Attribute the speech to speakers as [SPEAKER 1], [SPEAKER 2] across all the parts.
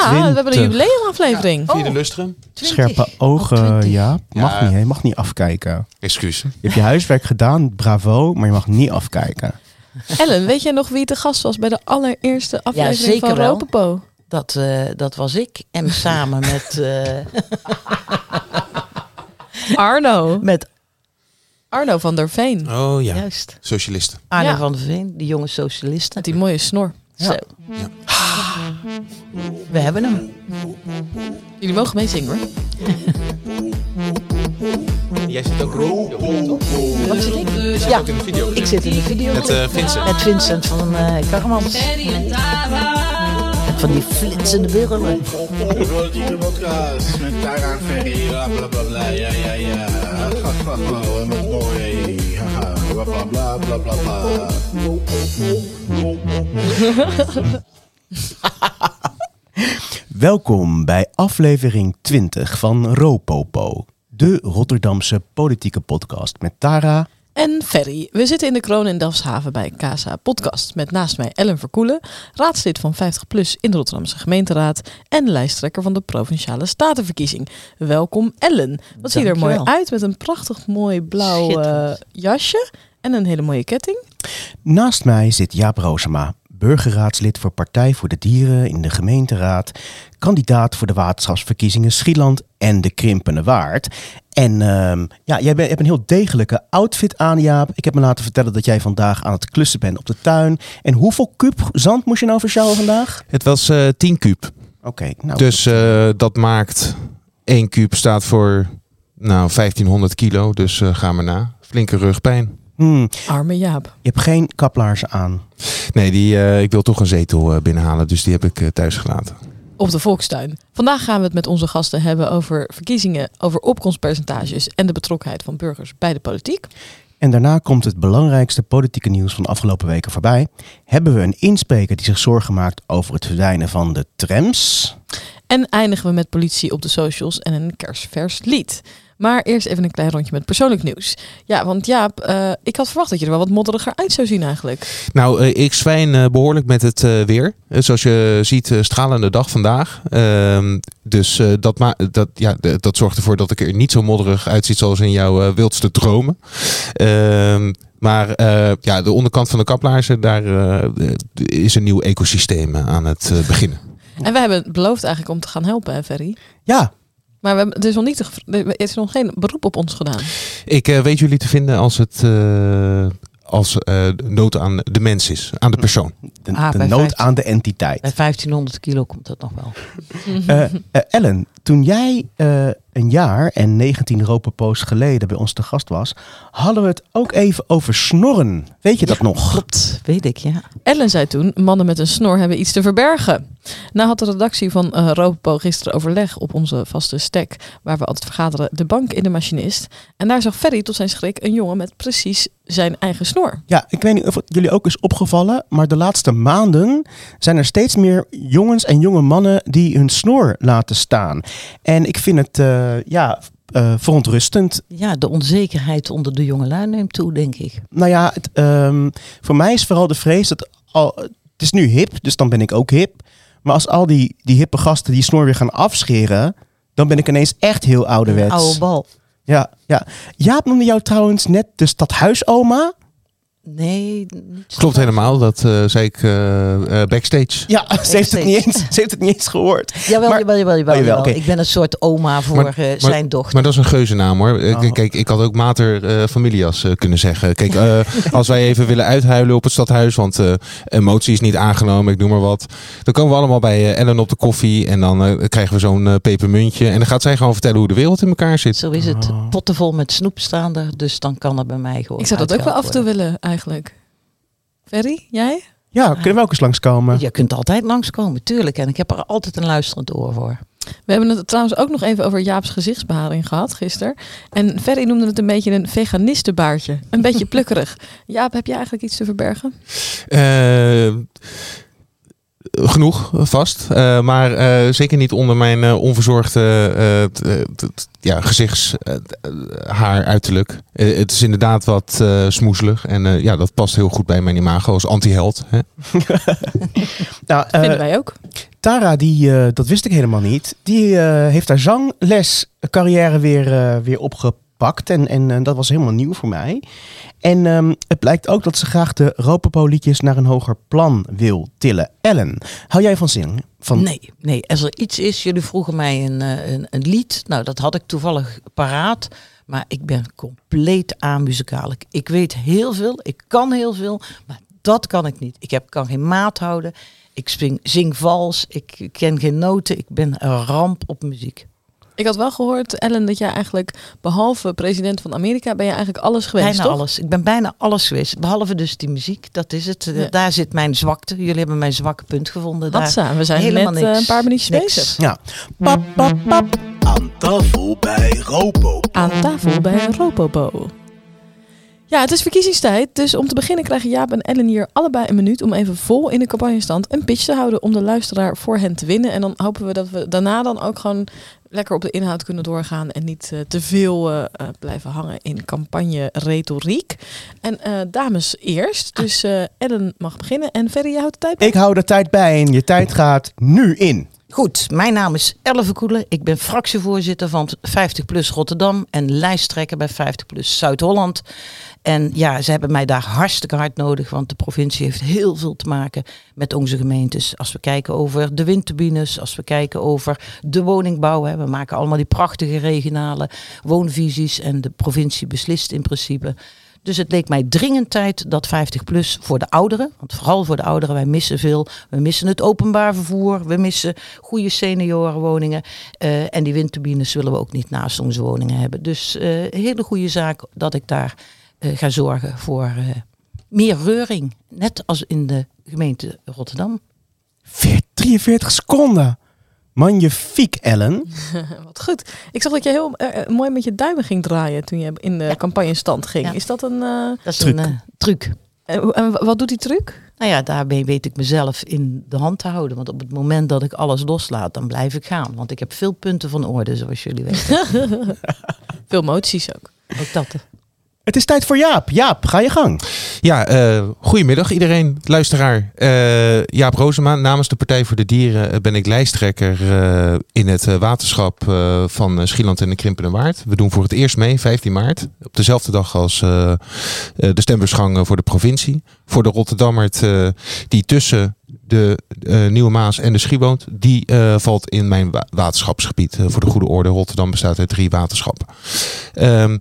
[SPEAKER 1] Ja, we hebben een
[SPEAKER 2] 20.
[SPEAKER 1] jubileumaflevering.
[SPEAKER 3] Vierde lustrum.
[SPEAKER 2] Scherpe ogen,
[SPEAKER 1] Oh, 20.
[SPEAKER 2] ja. Mag
[SPEAKER 3] Ja.
[SPEAKER 2] niet, hè? Je mag niet afkijken.
[SPEAKER 3] Excuus.
[SPEAKER 2] Je hebt je huiswerk gedaan, bravo, maar je mag niet afkijken.
[SPEAKER 1] Ellen, weet jij nog wie te gast was bij de allereerste aflevering
[SPEAKER 4] zeker
[SPEAKER 1] van
[SPEAKER 4] wel.
[SPEAKER 1] Ropopo?
[SPEAKER 4] Dat, eh, dat was ik. En samen met, eh,
[SPEAKER 1] Arno.
[SPEAKER 4] met
[SPEAKER 1] Arno van der Veen.
[SPEAKER 3] Oh ja.
[SPEAKER 4] juist
[SPEAKER 3] Socialisten.
[SPEAKER 4] Arno
[SPEAKER 1] Ja.
[SPEAKER 4] van der Veen, die jonge socialisten.
[SPEAKER 1] Met die mooie snor.
[SPEAKER 4] Zo. We hebben hem.
[SPEAKER 1] Jullie mogen meezingen hoor.
[SPEAKER 3] Jij zit ook in de video, toch?
[SPEAKER 4] Wat zit ik? Ja,
[SPEAKER 3] in de video.
[SPEAKER 4] ik zit in de video.
[SPEAKER 3] Met eh, Vincent.
[SPEAKER 4] Met Vincent van uh, Karmans. Van die flitsende billen.
[SPEAKER 5] Politieke podcast met Tara Ferry, bla bla bla bla, ja ja ja. Oh, en met mooi, haha, bla bla bla bla.
[SPEAKER 2] Welkom bij aflevering 20 van Ropopo, de Rotterdamse politieke podcast met Tara.
[SPEAKER 1] En Ferry. We zitten in de kroon in Delfshaven bij Casa Podcast. Met naast mij Ellen Verkoelen, raadslid van 50PLUS in de Rotterdamse gemeenteraad. En lijsttrekker van de Provinciale Statenverkiezing. Welkom Ellen. Wat zie je er mooi uit met een prachtig mooi blauw eh, jasje. En een hele mooie ketting.
[SPEAKER 2] Naast mij zit Jaap Roosema, burgerraadslid voor Partij voor de Dieren in de gemeenteraad, kandidaat voor de waterschapsverkiezingen Schieland en de Krimpende Waard. En ehm, ja, jij bent- hebt een heel degelijke outfit aan, Jaap. Ik heb me laten vertellen dat jij vandaag aan het klussen bent op de tuin. En hoeveel kuub zand moest je nou versjouwen vandaag?
[SPEAKER 3] Het was eh 10 kuub.
[SPEAKER 2] Oké, nou,
[SPEAKER 3] Dus eh, dat maakt 1 kuub staat voor nou, 1500 kilo. Dus eh, ga maar na. Flinke rugpijn.
[SPEAKER 2] Hmm,
[SPEAKER 1] Arme Jaap.
[SPEAKER 2] je hebt geen kaplaarzen aan.
[SPEAKER 3] Nee, die, eh, ik wil toch een zetel eh, binnenhalen. Dus die heb ik eh, thuis gelaten.
[SPEAKER 1] op de Volkstuin. Vandaag gaan we het met onze gasten hebben over verkiezingen, over opkomstpercentages en de betrokkenheid van burgers bij de politiek.
[SPEAKER 2] En daarna komt het belangrijkste politieke nieuws van de afgelopen weken voorbij. Hebben we een inspreker die zich zorgen maakt over het verdwijnen van de trams.
[SPEAKER 1] En eindigen we met politie op de socials en een kerstvers lied. Maar eerst even een klein rondje met persoonlijk nieuws. Ja, want Jaap, eh, ik had verwacht dat je er wel wat modderiger uit zou zien eigenlijk.
[SPEAKER 3] Nou, eh, ik zwijn eh, behoorlijk met het weer. Zoals je ziet, stralende dag vandaag. Ehm, dus eh, dat, ma- dat, ja, dat zorgt ervoor dat ik er niet zo modderig uitziet zoals in jouw wildste dromen. Ehm, maar eh, ja, de onderkant van de kaplaarzen, daar is een nieuw ecosysteem aan het beginnen.
[SPEAKER 1] En we hebben beloofd eigenlijk om te gaan helpen, hè, Ferry?
[SPEAKER 2] Ja,
[SPEAKER 1] Maar we hebben, er, is nog niet, te- er is nog geen beroep op ons gedaan.
[SPEAKER 3] Ik eh, weet jullie te vinden als het eh, als eh, nood aan de mens is, aan de persoon.
[SPEAKER 2] de,
[SPEAKER 4] Ah,
[SPEAKER 2] de nood
[SPEAKER 4] 15.
[SPEAKER 2] aan de entiteit.
[SPEAKER 4] Bij 1500 kilo komt dat nog wel.
[SPEAKER 2] Eh, eh, Ellen, toen jij eh, een jaar en 19 Ropenpoos geleden bij ons te gast was, hadden we het ook even over snorren. Weet je dat nog?
[SPEAKER 4] Klopt, weet ik, ja.
[SPEAKER 1] Ellen zei toen, mannen met een snor hebben iets te verbergen. Nou had de redactie van Ropo gisteren overleg op onze vaste stek, waar we altijd vergaderen, de bank in de machinist. En daar zag Ferry tot zijn schrik een jongen met precies zijn eigen snor.
[SPEAKER 2] Ja, ik weet niet of het jullie ook is opgevallen, maar de laatste maanden zijn er steeds meer jongens en jonge mannen die hun snor laten staan. En ik vind het eh, ja, eh, verontrustend.
[SPEAKER 4] Ja, de onzekerheid onder de jongelui neemt toe, denk ik.
[SPEAKER 2] Nou ja, het, ehm, voor mij is vooral de vrees dat al, het is nu hip, dus dan ben ik ook hip. Maar als al die, die hippe gasten die snor weer gaan afscheren, dan ben ik ineens echt heel ouderwets.
[SPEAKER 4] Oude bal.
[SPEAKER 2] Ja, ja. Jaap noemde jou trouwens net de stadhuisoma.
[SPEAKER 4] Nee, niet.
[SPEAKER 3] Klopt helemaal, dat eh, zei ik eh, eh, backstage.
[SPEAKER 2] Ja, ze heeft, het niet eens, ze heeft het niet eens gehoord.
[SPEAKER 4] Jawel,
[SPEAKER 2] Maar-
[SPEAKER 4] jawel, jawel, jawel.
[SPEAKER 2] Oh, jawel.
[SPEAKER 4] Ik ben een soort oma voor
[SPEAKER 3] Maar-
[SPEAKER 4] zijn dochter.
[SPEAKER 3] Maar dat is een geuzennaam hoor.
[SPEAKER 2] Oh.
[SPEAKER 3] Kijk, ik had ook Mater eh, Familias kunnen zeggen. Kijk, eh, als wij even willen uithuilen op het stadhuis, want eh, emotie is niet aangenomen, ik noem maar wat. Dan komen we allemaal bij Ellen op de koffie en dan eh, krijgen we zo'n pepermuntje. En dan gaat zij gewoon vertellen hoe de wereld in elkaar zit.
[SPEAKER 4] Zo is het.
[SPEAKER 2] Oh.
[SPEAKER 4] Potten vol met snoep staan er, dus dan kan er bij mij gewoon
[SPEAKER 1] Ik zou dat ook wel af en toe willen eigenlijk. Ferry, jij?
[SPEAKER 2] Ja, kunnen we ook eens langskomen?
[SPEAKER 4] Je kunt altijd langskomen, tuurlijk. En ik heb er altijd een luisterend oor voor.
[SPEAKER 1] We hebben het trouwens ook nog even over Jaap's gezichtsbeharing gehad gisteren. En Ferry noemde het een beetje een veganistenbaardje. Een beetje plukkerig. Jaap, heb je eigenlijk iets te verbergen?
[SPEAKER 3] Eh, genoeg, vast. Eh, maar eh, zeker niet onder mijn eh, onverzorgde t- t- t- ja, gezichtshaar uiterlijk. Het is inderdaad wat eh, smoezelig. En eh, ja, dat past heel goed bij mijn imago als anti-held. Hè?
[SPEAKER 2] Nou, eh,
[SPEAKER 1] Vinden wij ook.
[SPEAKER 2] Tara, die, eh, dat wist ik helemaal niet. Die eh, heeft haar zanglescarrière weer, eh, weer opgepakt. En, en eh, dat was helemaal nieuw voor mij. En ehm, het blijkt ook dat ze graag de Ropopo-liedjes naar een hoger plan wil tillen. Ellen, hou jij van zingen? Van...
[SPEAKER 4] Nee, nee, als er iets is, jullie vroegen mij een, eh, een, een lied. Nou, dat had ik toevallig paraat. Maar ik ben compleet amuzikaal. Ik, ik weet heel veel, ik kan heel veel, maar dat kan ik niet. Ik heb, kan geen maat houden. Ik zing, zing vals, ik ken geen noten. Ik ben een ramp op muziek.
[SPEAKER 1] Ik had wel gehoord, Ellen, dat jij eigenlijk, behalve president van Amerika, ben je eigenlijk alles geweest,
[SPEAKER 4] bijna
[SPEAKER 1] toch?
[SPEAKER 4] alles. Ik ben bijna alles geweest. Behalve dus die muziek. Dat is het.
[SPEAKER 1] Ja.
[SPEAKER 4] Daar zit mijn zwakte. Jullie hebben mijn zwakke punt gevonden. Daar.
[SPEAKER 1] Hatsa, we zijn
[SPEAKER 4] helemaal
[SPEAKER 1] net eh,
[SPEAKER 4] niks.
[SPEAKER 1] een paar minuutjes
[SPEAKER 4] Niks.
[SPEAKER 1] bezig.
[SPEAKER 2] Ja. Pap, pap, pap.
[SPEAKER 5] Aan tafel bij Ropo.
[SPEAKER 1] Aan tafel bij Ropopo. Ja, het is verkiezingstijd, dus om te beginnen krijgen Jaap en Ellen hier allebei een minuut om even vol in de campagnestand een pitch te houden om de luisteraar voor hen te winnen. En dan hopen we dat we daarna dan ook gewoon lekker op de inhoud kunnen doorgaan en niet eh, te veel eh, eh, blijven hangen in campagne-retoriek. En dames eerst, dus Ellen mag beginnen en Ferry, je houdt de tijd bij?
[SPEAKER 2] Ik hou de tijd bij en je tijd gaat nu in.
[SPEAKER 4] Goed, mijn naam is Elle Verkoelen. Ik ben fractievoorzitter van 50PLUS Rotterdam en lijsttrekker bij 50PLUS Zuid-Holland. En ja, ze hebben mij daar hartstikke hard nodig, want de provincie heeft heel veel te maken met onze gemeentes. Als we kijken over de windturbines, als we kijken over de woningbouw. Hè, we maken allemaal die prachtige regionale woonvisies en de provincie beslist in principe. Dus het leek mij dringend tijd dat 50 plus voor de ouderen, want vooral voor de ouderen, wij missen veel. We missen het openbaar vervoer, we missen goede seniorenwoningen. eh, en die windturbines willen we ook niet naast onze woningen hebben. Dus eh, een hele goede zaak dat ik daar eh, ga zorgen voor eh, meer reuring. Net als in de gemeente Rotterdam.
[SPEAKER 2] Veer- 43 seconden. Magnifiek, Ellen.
[SPEAKER 1] Wat goed. Ik zag dat je heel eh, eh, mooi met je duimen ging draaien toen je in de
[SPEAKER 4] Ja.
[SPEAKER 1] campagnestand ging.
[SPEAKER 4] Ja.
[SPEAKER 1] Is dat een eh,
[SPEAKER 4] Dat is
[SPEAKER 2] Truc.
[SPEAKER 4] een truc.
[SPEAKER 1] en wat doet die truc?
[SPEAKER 4] Nou ja, daarmee weet ik mezelf in de hand te houden. Want op het moment dat ik alles loslaat, dan blijf ik gaan. Want ik heb veel punten van orde, zoals jullie weten.
[SPEAKER 1] Veel moties ook.
[SPEAKER 4] Ook dat.
[SPEAKER 2] Het is tijd voor Jaap. Jaap, ga je gang.
[SPEAKER 3] Ja, eh goedemiddag iedereen, luisteraar. Eh, Jaap Rozema, namens de Partij voor de Dieren ben ik lijsttrekker eh, in het waterschap van Schieland en de Krimpende Waard. We doen voor het eerst mee, 15 maart, op dezelfde dag als de stembursgang eh, voor de provincie. Voor de Rotterdammert die tussen de Nieuwe Maas en de Schie woont, die valt in mijn wa- waterschapsgebied. Voor de goede orde, Rotterdam bestaat uit drie waterschappen. Ehm,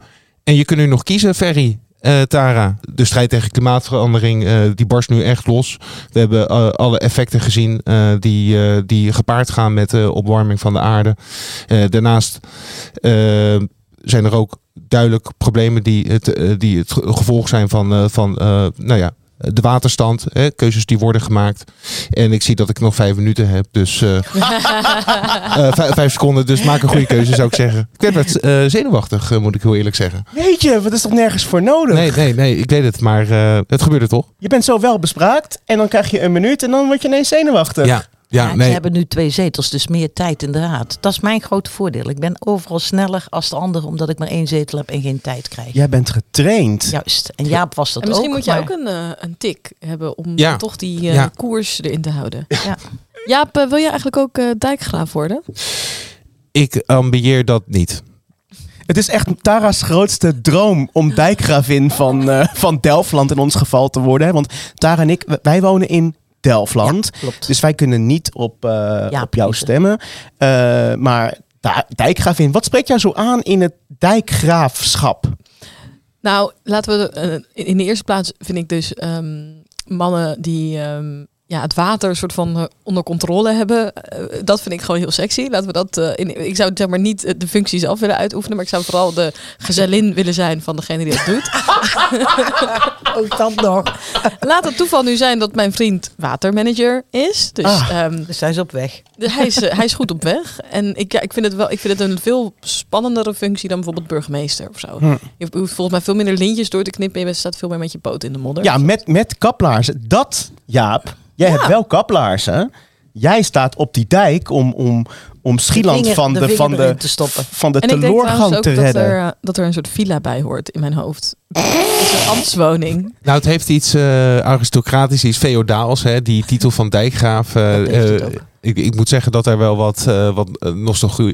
[SPEAKER 3] en je kunt nu nog kiezen, Ferry. eh, Tara, de strijd tegen klimaatverandering, eh, die barst nu echt los. We hebben eh, alle effecten gezien die, die gepaard gaan met de opwarming van de aarde. Daarnaast zijn er ook duidelijk problemen die het, die het ge- gevolg zijn van, van nou ja, de waterstand. Hè, keuzes die worden gemaakt. En ik zie dat ik nog vijf minuten heb. Dus eh, eh, vijf, vijf seconden. Dus maak een goede keuze, zou ik zeggen. Ik werd wat eh, zenuwachtig, eh, moet ik heel eerlijk zeggen.
[SPEAKER 2] Weet je, wat is toch nergens voor nodig?
[SPEAKER 3] Nee, nee, nee, ik weet het. Maar eh, het gebeurde toch?
[SPEAKER 2] Je bent zo wel bespraakt en dan krijg je een minuut en dan word je ineens zenuwachtig.
[SPEAKER 3] Ja, ja,
[SPEAKER 4] Ja,
[SPEAKER 3] nee.
[SPEAKER 4] Ze hebben nu twee zetels, dus meer tijd in de raad. Dat is mijn grote voordeel. Ik ben overal sneller als de anderen, omdat ik maar één zetel heb en geen tijd krijg.
[SPEAKER 2] Jij bent getraind.
[SPEAKER 4] Juist. En Jaap was dat
[SPEAKER 1] en misschien
[SPEAKER 4] ook.
[SPEAKER 1] moet je
[SPEAKER 4] maar-
[SPEAKER 1] ook een, eh, een tik hebben om
[SPEAKER 3] Ja.
[SPEAKER 1] toch die eh,
[SPEAKER 3] Ja.
[SPEAKER 1] koers erin te houden.
[SPEAKER 4] Ja.
[SPEAKER 1] Jaap, eh, wil je eigenlijk ook dijkgraaf worden?
[SPEAKER 3] Ik ambieer dat niet.
[SPEAKER 2] Het is echt Tara's grootste droom om dijkgravin van, eh, van Delftland in ons geval te worden. Want Tara en ik, wij wonen in Delftland.
[SPEAKER 4] Klopt.
[SPEAKER 2] Dus wij kunnen niet op,
[SPEAKER 4] Ja,
[SPEAKER 2] op jou stemmen. Eh, maar dijkgravin, wat spreekt jou zo aan in het dijkgraafschap?
[SPEAKER 1] Nou, laten we eh, in- in de eerste plaats vind ik dus ehm, mannen die ehm, ja, het water soort van eh, onder controle hebben. eh, dat vind ik gewoon heel sexy. Laten we dat. eh, in, ik zou zeg maar niet de functie zelf willen uitoefenen, maar ik zou vooral de gezellin willen zijn van degene die dat doet.
[SPEAKER 4] Ook dat nog.
[SPEAKER 1] Laat het toeval nu zijn dat mijn vriend watermanager is. Dus
[SPEAKER 2] Ah.
[SPEAKER 4] Dus hij is op weg.
[SPEAKER 1] Dus hij, is, hij is goed op weg. En ik, ja, ik, vind het wel, ik vind het een veel spannendere functie dan bijvoorbeeld burgemeester of zo.
[SPEAKER 2] Hm.
[SPEAKER 1] Je hoeft volgens mij veel minder lintjes door te knippen. Je staat veel meer met je poot in de modder.
[SPEAKER 2] Ja, met, met kaplaarzen. Dat, Jaap, Jij hebt wel kaplaarzen. Jij staat op die dijk om, om, om Schieland
[SPEAKER 4] vinger-
[SPEAKER 2] van
[SPEAKER 4] de
[SPEAKER 2] de, van de,
[SPEAKER 4] te stoppen.
[SPEAKER 2] van de
[SPEAKER 1] En ik denk trouwens
[SPEAKER 2] teleurgang
[SPEAKER 1] ook
[SPEAKER 2] te
[SPEAKER 1] dat
[SPEAKER 2] redden.
[SPEAKER 1] er, eh, dat er een soort villa bij hoort in mijn hoofd. Het is een ambtswoning.
[SPEAKER 3] Nou, het heeft iets eh, aristocratisch, iets feodaals, hè, die titel van dijkgraaf. eh,
[SPEAKER 4] Dat
[SPEAKER 3] ik, ik moet zeggen dat er wel wat, eh, wat nostalgie,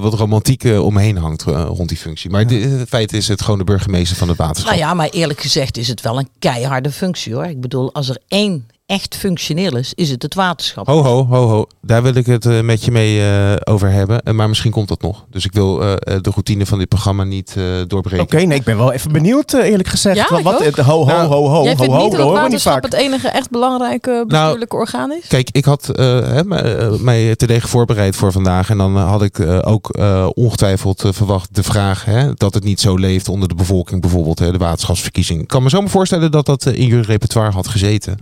[SPEAKER 3] wat romantiek omheen hangt rond die functie. Maar di- het feit is het gewoon de burgemeester van het waterschap.
[SPEAKER 4] Nou ja, maar eerlijk gezegd is het wel een keiharde functie hoor. Ik bedoel, als er één echt functioneel is, is het het waterschap.
[SPEAKER 3] Ho, ho, ho, ho. Daar wil ik het eh, met je mee eh, over hebben. Eh, maar misschien komt dat nog. Dus ik wil de routine van dit programma niet eh, doorbreken.
[SPEAKER 2] Oké, nee, ik ben wel even benieuwd, eerlijk gezegd.
[SPEAKER 1] Ja,
[SPEAKER 2] wat,
[SPEAKER 1] ik
[SPEAKER 2] wat,
[SPEAKER 1] ook.
[SPEAKER 2] eh, ho, ho,
[SPEAKER 3] Nou,
[SPEAKER 2] ho, ho,
[SPEAKER 1] Jij
[SPEAKER 2] ho,
[SPEAKER 1] vindt
[SPEAKER 2] ho,
[SPEAKER 1] niet dat
[SPEAKER 2] dat
[SPEAKER 1] het waterschap het enige echt belangrijke bestuurlijke orgaan is?
[SPEAKER 3] Kijk, ik had eh, hè, mij, mij terdege voorbereid voor vandaag. En dan had ik ook eh, ongetwijfeld verwacht de vraag hè, dat het niet zo leeft onder de bevolking. Bijvoorbeeld hè, de waterschapsverkiezing. Ik kan me zo maar voorstellen dat dat in jullie repertoire had gezeten.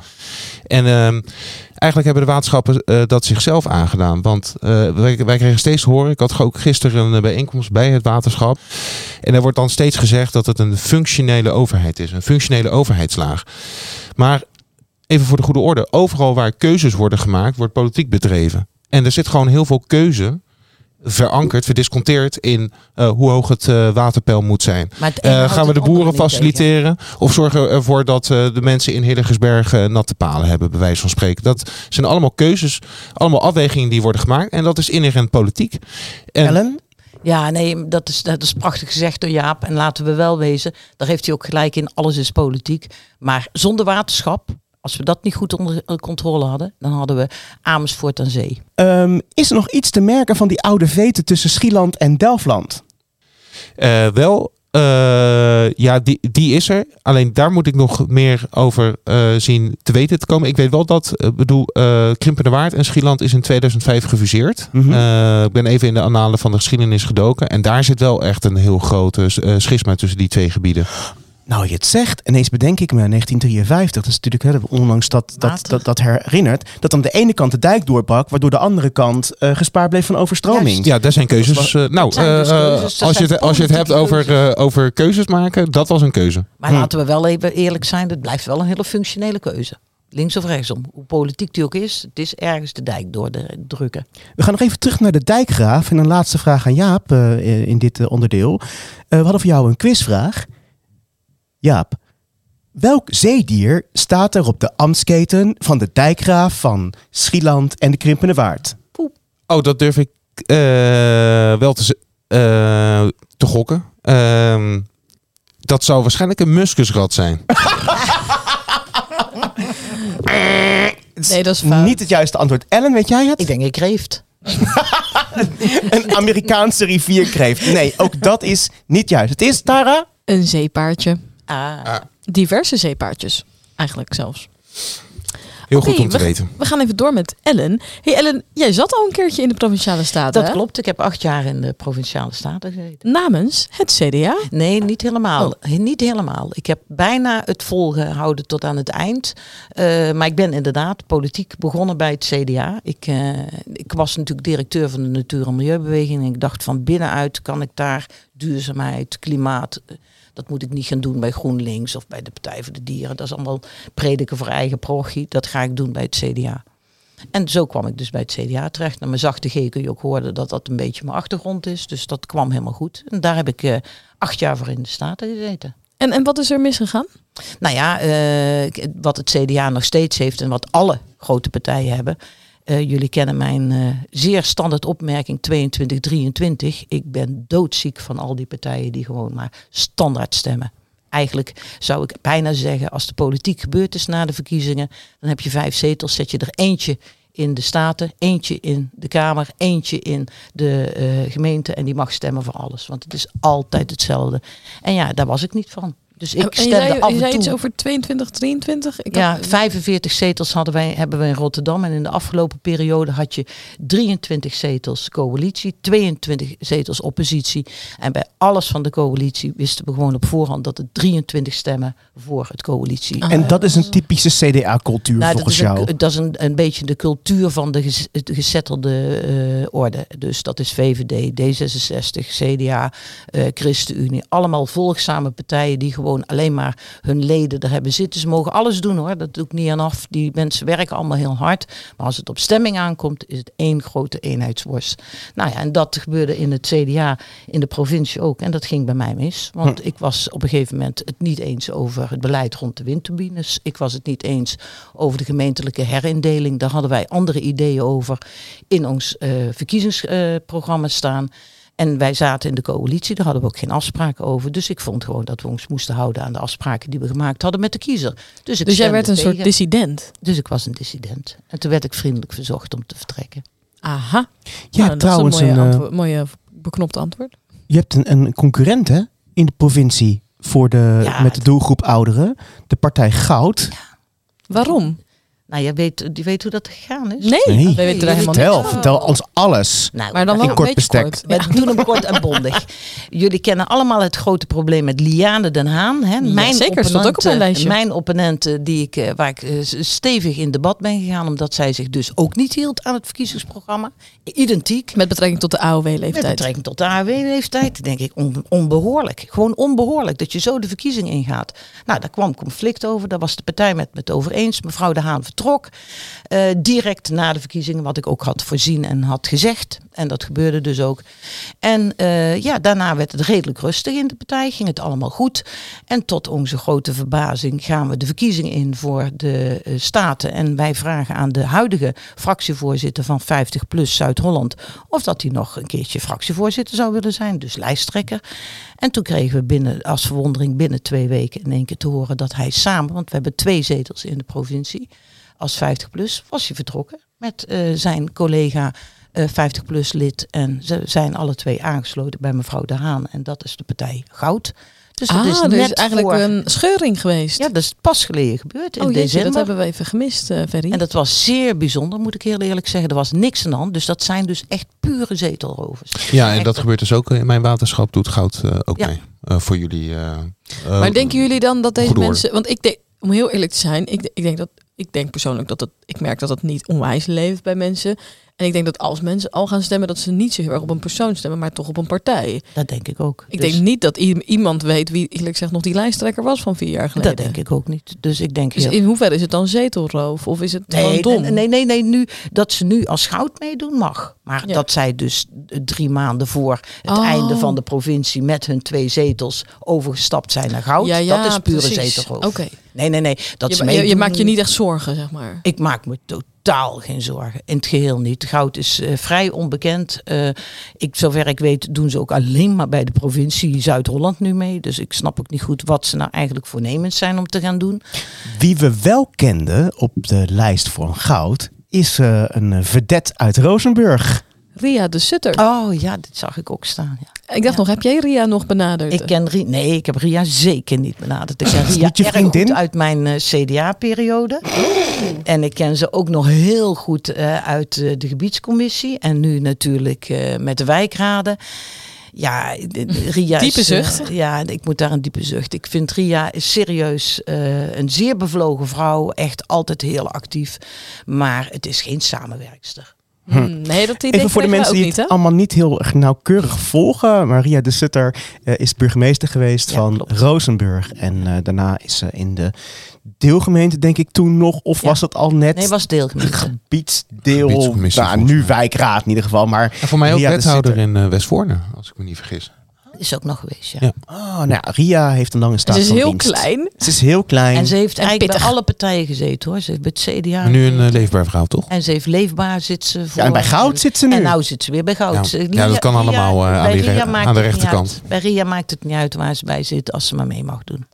[SPEAKER 3] En ehm, eigenlijk hebben de waterschappen eh, dat zichzelf aangedaan. Want eh, wij, wij kregen steeds te horen. Ik had ook gisteren een eh, bijeenkomst bij het waterschap. En er wordt dan steeds gezegd dat het een functionele overheid is. Een functionele overheidslaag. Maar even voor de goede orde. Overal waar keuzes worden gemaakt, wordt politiek bedreven. En er zit gewoon heel veel keuze verankerd, verdisconteerd in eh, hoe hoog het eh, waterpeil moet zijn. Eh, gaan we de boeren faciliteren? Of zorgen we ervoor dat eh, de mensen in Hillegersbergen natte palen hebben, bij wijze van spreken? Dat zijn allemaal keuzes, allemaal afwegingen die worden gemaakt. En dat is inherent politiek. En,
[SPEAKER 2] Ellen?
[SPEAKER 4] Ja, nee, dat is, dat is prachtig gezegd door Jaap. En laten we wel wezen, daar heeft hij ook gelijk in, alles is politiek. Maar zonder waterschap, als we dat niet goed onder eh, controle hadden, dan hadden we Amersfoort aan zee.
[SPEAKER 2] Ehm, is er nog iets te merken van die oude veten tussen Schieland en Delfland?
[SPEAKER 3] Eh, wel, eh, ja, die, die is er. Alleen daar moet ik nog meer over eh, zien te weten te komen. Ik weet wel dat, ik bedoel, eh Krimpende Waard en Schieland is in 2005 gefuseerd.
[SPEAKER 2] Mhm.
[SPEAKER 3] Eh, ik ben even in de annalen van de geschiedenis gedoken. En daar zit wel echt een heel grote eh, schisma tussen die twee gebieden.
[SPEAKER 2] Nou, je het zegt, ineens bedenk ik me, 1953, dat is natuurlijk hè, onlangs dat, dat, dat, dat herinnert, dat aan de ene kant de dijk doorbrak, waardoor de andere kant eh, gespaard bleef van overstroming.
[SPEAKER 4] Juist.
[SPEAKER 3] Ja, daar zijn keuzes. eh, nou,
[SPEAKER 4] zijn dus
[SPEAKER 3] eh,
[SPEAKER 4] keuzes, dat
[SPEAKER 3] als, je het, als je het hebt over, eh, over keuzes maken, dat was een keuze.
[SPEAKER 4] Maar
[SPEAKER 2] Hm.
[SPEAKER 4] laten we wel even eerlijk zijn, het blijft wel een hele functionele keuze. Links of rechtsom. Hoe politiek die ook is, het is ergens de dijk doordrukken.
[SPEAKER 2] We gaan nog even terug naar de dijkgraaf. En een laatste vraag aan Jaap eh, in dit onderdeel. Eh, we hadden voor jou een quizvraag. Jaap, welk zeedier staat er op de ambtsketen van de dijkgraaf van Schieland en de Krimpende Waard?
[SPEAKER 3] Oh, dat durf ik eh, wel te, eh, te gokken. Ehm, dat zou waarschijnlijk een muskusrat zijn.
[SPEAKER 1] Nee, dat is fout.
[SPEAKER 2] Niet het juiste antwoord. Ellen, weet jij het?
[SPEAKER 4] Ik denk ik kreeft.
[SPEAKER 2] Een Amerikaanse rivierkreeft. Nee, ook dat is niet juist. Het is, Tara?
[SPEAKER 1] Een zeepaardje.
[SPEAKER 4] Ah.
[SPEAKER 1] Diverse zeepaardjes. Eigenlijk zelfs.
[SPEAKER 3] Heel goed om te
[SPEAKER 1] we,
[SPEAKER 3] weten.
[SPEAKER 1] We gaan even door met Ellen. Hey Ellen, jij zat al een keertje in de Provinciale Staten.
[SPEAKER 4] Dat
[SPEAKER 1] hè?
[SPEAKER 4] klopt. Ik heb acht jaar in de Provinciale Staten gezeten.
[SPEAKER 1] Namens het CDA.
[SPEAKER 4] Nee, niet helemaal.
[SPEAKER 1] Oh.
[SPEAKER 4] Niet helemaal. Ik heb bijna het volgehouden tot aan het eind. Eh, maar ik ben inderdaad politiek begonnen bij het CDA. Ik, eh, ik was natuurlijk directeur van de Natuur- en Milieubeweging. En ik dacht van binnenuit kan ik daar duurzaamheid, klimaat... Dat moet ik niet gaan doen bij GroenLinks of bij de Partij voor de Dieren. Dat is allemaal prediken voor eigen parochie. Dat ga ik doen bij het CDA. En zo kwam ik dus bij het CDA terecht. Naar mijn zachte G kun je ook horen dat dat een beetje mijn achtergrond is. Dus dat kwam helemaal goed. En daar heb ik eh, acht jaar voor in de Staten gezeten.
[SPEAKER 1] En, en wat is er misgegaan?
[SPEAKER 4] Nou ja, eh, wat het CDA nog steeds heeft en wat alle grote partijen hebben. Eh, jullie kennen mijn eh, zeer standaard opmerking 22-23. Ik ben doodziek van al die partijen die gewoon maar standaard stemmen. Eigenlijk zou ik bijna zeggen, als de politiek gebeurd is na de verkiezingen, dan heb je vijf zetels, zet je er eentje in de Staten, eentje in de Kamer, eentje in de eh, gemeente en die mag stemmen voor alles. Want het is altijd hetzelfde. En ja, daar was ik niet van. Dus ik
[SPEAKER 1] En je
[SPEAKER 4] stemde
[SPEAKER 1] zei,
[SPEAKER 4] af
[SPEAKER 1] je
[SPEAKER 4] en
[SPEAKER 1] zei
[SPEAKER 4] toe.
[SPEAKER 1] iets over 22, 23? Ik
[SPEAKER 4] Ja,
[SPEAKER 1] had-
[SPEAKER 4] 45 zetels hadden wij, hebben we in Rotterdam. En in de afgelopen periode had je 23 zetels coalitie, 22 zetels oppositie. En bij alles van de coalitie wisten we gewoon op voorhand dat het 23 stemmen voor het coalitie.
[SPEAKER 2] En dat is een typische CDA-cultuur
[SPEAKER 4] Nou,
[SPEAKER 2] volgens jou.
[SPEAKER 4] een, dat is een, een beetje de cultuur van de, ges- de gezettelde eh, orde. Dus dat is VVD, D66, CDA, eh, ChristenUnie. Allemaal volgzame partijen die gewoon gewoon alleen maar hun leden er hebben zitten. Ze mogen alles doen hoor, dat doe ik niet aan af. Die mensen werken allemaal heel hard. Maar als het op stemming aankomt, is het één grote eenheidsworst. Nou ja, en dat gebeurde in het CDA, in de provincie ook. En dat ging bij mij mis. Want ik was op een gegeven moment het niet eens over het beleid rond de windturbines. Ik was het niet eens over de gemeentelijke herindeling. Daar hadden wij andere ideeën over in ons eh, verkiezingsprogramma staan. En wij zaten in de coalitie, daar hadden we ook geen afspraken over. Dus ik vond gewoon dat we ons moesten houden aan de afspraken die we gemaakt hadden met de kiezer. Dus, ik
[SPEAKER 1] Dus jij werd een soort dissident.
[SPEAKER 4] Dus ik was een dissident. En toen werd ik vriendelijk verzocht om te vertrekken.
[SPEAKER 1] Aha.
[SPEAKER 2] Ja,
[SPEAKER 1] Nou,
[SPEAKER 2] trouwens,
[SPEAKER 1] dat is een mooie,
[SPEAKER 2] eh,
[SPEAKER 1] antwo- mooie beknopte antwoord.
[SPEAKER 2] je hebt een, een concurrent hè, in de provincie voor de,
[SPEAKER 4] Ja,
[SPEAKER 2] met de doelgroep ouderen. De partij Goud.
[SPEAKER 1] Waarom?
[SPEAKER 4] Nou, je weet, je weet hoe dat gegaan is?
[SPEAKER 1] Nee,
[SPEAKER 2] Nee.
[SPEAKER 1] we weten er helemaal
[SPEAKER 2] Vertel,
[SPEAKER 1] van.
[SPEAKER 2] vertel ons alles.
[SPEAKER 4] Nou,
[SPEAKER 1] Maar dan wel een
[SPEAKER 2] kort bestek.
[SPEAKER 1] kort.
[SPEAKER 4] We doen hem kort en bondig. Jullie kennen allemaal het grote probleem met Liane Den Haan. Hè?
[SPEAKER 1] Ja, zeker, stond ook op mijn lijstje.
[SPEAKER 4] Mijn opponenten die ik, eh, waar ik eh, stevig in debat ben gegaan. Omdat zij zich dus ook niet hield aan het verkiezingsprogramma. Identiek.
[SPEAKER 1] Met betrekking tot de
[SPEAKER 4] Met
[SPEAKER 1] AOW-leeftijd.
[SPEAKER 4] betrekking tot de AOW-leeftijd, denk ik on- onbehoorlijk. Gewoon onbehoorlijk dat je zo de verkiezing ingaat. Nou, daar kwam conflict over. Daar was de partij met het over eens. Mevrouw De Haan vertrok. eh, direct na de verkiezingen, wat ik ook had voorzien en had gezegd. En dat gebeurde dus ook. En eh, ja, daarna werd het redelijk rustig in de partij. Ging het allemaal goed. En tot onze grote verbazing gaan we de verkiezingen in voor de eh, Staten. En wij vragen aan de huidige fractievoorzitter van 50PLUS Zuid-Holland... of dat hij nog een keertje fractievoorzitter zou willen zijn. Dus lijsttrekker. En toen kregen we binnen, als verwondering binnen twee weken in één keer te horen... dat hij samen, want we hebben twee zetels in de provincie... als 50PLUS was hij vertrokken met eh, zijn collega... eh 50PLUS lid en ze zijn alle twee aangesloten bij mevrouw De Haan. En dat is de partij Goud. Dus dat
[SPEAKER 1] ah,
[SPEAKER 4] is
[SPEAKER 1] er
[SPEAKER 4] net
[SPEAKER 1] is eigenlijk
[SPEAKER 4] voor...
[SPEAKER 1] een scheuring geweest.
[SPEAKER 4] Ja, dat is pas geleden gebeurd in
[SPEAKER 1] oh jeetje,
[SPEAKER 4] december.
[SPEAKER 1] dat hebben we even gemist, eh Ferry.
[SPEAKER 4] En dat was zeer bijzonder, moet ik heel eerlijk zeggen. Er was niks aan de hand. Dus dat zijn dus echt pure zetelrovers.
[SPEAKER 3] Ja, en
[SPEAKER 4] Echt,
[SPEAKER 3] dat gebeurt dus ook in mijn waterschap. Doet goud eh, ook
[SPEAKER 4] Ja.
[SPEAKER 3] mee. Eh, voor jullie.
[SPEAKER 1] maar denken jullie dan dat deze mensen... Want ik denk, om heel eerlijk te zijn, ik, ik denk dat... Ik denk persoonlijk dat het... Ik merk dat het niet onwijs leeft bij mensen. En ik denk dat als mensen al gaan stemmen, dat ze niet zo heel erg op een persoon stemmen, maar toch op een partij.
[SPEAKER 4] Dat denk ik ook.
[SPEAKER 1] Ik
[SPEAKER 4] Dus
[SPEAKER 1] denk niet dat iemand weet wie, eerlijk gezegd, nog die lijsttrekker was van vier jaar geleden.
[SPEAKER 4] Dat denk ik ook niet. Dus ik denk
[SPEAKER 1] Dus
[SPEAKER 4] heel...
[SPEAKER 1] in hoeverre is het dan zetelroof? Of is het
[SPEAKER 4] Nee,
[SPEAKER 1] dom?
[SPEAKER 4] nee, nee, nee, nee, nu dat ze nu als goud meedoen mag. Maar
[SPEAKER 1] Ja.
[SPEAKER 4] dat zij dus drie maanden voor het
[SPEAKER 1] Oh.
[SPEAKER 4] einde van de provincie met hun twee zetels overgestapt zijn naar goud.
[SPEAKER 1] ja, ja,
[SPEAKER 4] dat is pure
[SPEAKER 1] precies.
[SPEAKER 4] zetelroof.
[SPEAKER 1] Oké.
[SPEAKER 4] Nee, nee, nee. Dat
[SPEAKER 1] Je,
[SPEAKER 4] ze
[SPEAKER 1] je, je maakt je niet echt zorgen, zeg maar.
[SPEAKER 4] Ik maak me totaal geen zorgen. In het geheel niet. Goud is eh, vrij onbekend. Eh, ik, zover ik weet doen ze ook alleen maar bij de provincie Zuid-Holland nu mee. Dus ik snap ook niet goed wat ze nou eigenlijk voornemens zijn om te gaan doen.
[SPEAKER 2] Wie we wel kenden op de lijst voor goud is eh, een vedette uit Rozenburg.
[SPEAKER 1] Ria de Sutter.
[SPEAKER 4] Oh ja, dit zag ik ook staan. Ja.
[SPEAKER 1] ik dacht nog, heb jij Ria nog benaderd?
[SPEAKER 4] Ik ken Ria, nee, ik heb Ria zeker niet benaderd. Ik ken Ria
[SPEAKER 2] niet je vriendin?
[SPEAKER 4] uit mijn eh, CDA-periode. En ik ken ze ook nog heel goed eh, uit eh, de gebiedscommissie. En nu natuurlijk eh, met de wijkraden. Ja, Ria
[SPEAKER 1] Diepe
[SPEAKER 4] is,
[SPEAKER 1] zucht.
[SPEAKER 4] ja, ik moet daar een diepe zucht. Ik vind Ria is serieus eh, een zeer bevlogen vrouw. Echt altijd heel actief. Maar het is geen samenwerkster.
[SPEAKER 1] Hmm, nee, dat idee
[SPEAKER 2] Even voor de mensen die
[SPEAKER 1] niet,
[SPEAKER 2] het allemaal niet heel erg nauwkeurig volgen. Maria de Sutter eh, is burgemeester geweest
[SPEAKER 4] Ja,
[SPEAKER 2] van
[SPEAKER 4] klopt.
[SPEAKER 2] Rozenburg. En eh, daarna is ze in de deelgemeente, denk ik, toen nog. Of
[SPEAKER 4] Ja.
[SPEAKER 2] was het al net
[SPEAKER 4] Nee, was deelgemeente.
[SPEAKER 2] gebiedsdeel?
[SPEAKER 3] Gebiedscommissie,
[SPEAKER 2] nou, nu wijkraad in ieder geval. Maar
[SPEAKER 3] en voor mij ook wethouder in eh Westvoorne, als ik me niet vergis.
[SPEAKER 4] Is ook nog geweest, ja.
[SPEAKER 3] Ja.
[SPEAKER 2] Oh, nou, ja, Ria heeft een lange staat
[SPEAKER 1] Ze is
[SPEAKER 2] van
[SPEAKER 1] heel
[SPEAKER 2] dienst.
[SPEAKER 1] klein.
[SPEAKER 2] Ze is heel klein.
[SPEAKER 4] En ze heeft
[SPEAKER 1] En
[SPEAKER 4] eigenlijk
[SPEAKER 1] pittig.
[SPEAKER 4] bij alle partijen gezeten hoor. Ze heeft bij het CDA.
[SPEAKER 3] Maar nu een eh, leefbaar verhaal, toch?
[SPEAKER 4] En ze heeft leefbaar zit ze voor.
[SPEAKER 2] Ja, en bij goud zit ze nu.
[SPEAKER 4] En nou zit ze weer bij goud.
[SPEAKER 3] Ja.
[SPEAKER 4] Eh,
[SPEAKER 3] Ja, dat kan allemaal, eh, aan die
[SPEAKER 4] maakt
[SPEAKER 3] aan de rechterkant.
[SPEAKER 4] Bij Ria maakt het niet uit waar ze bij zit als ze maar mee mag doen.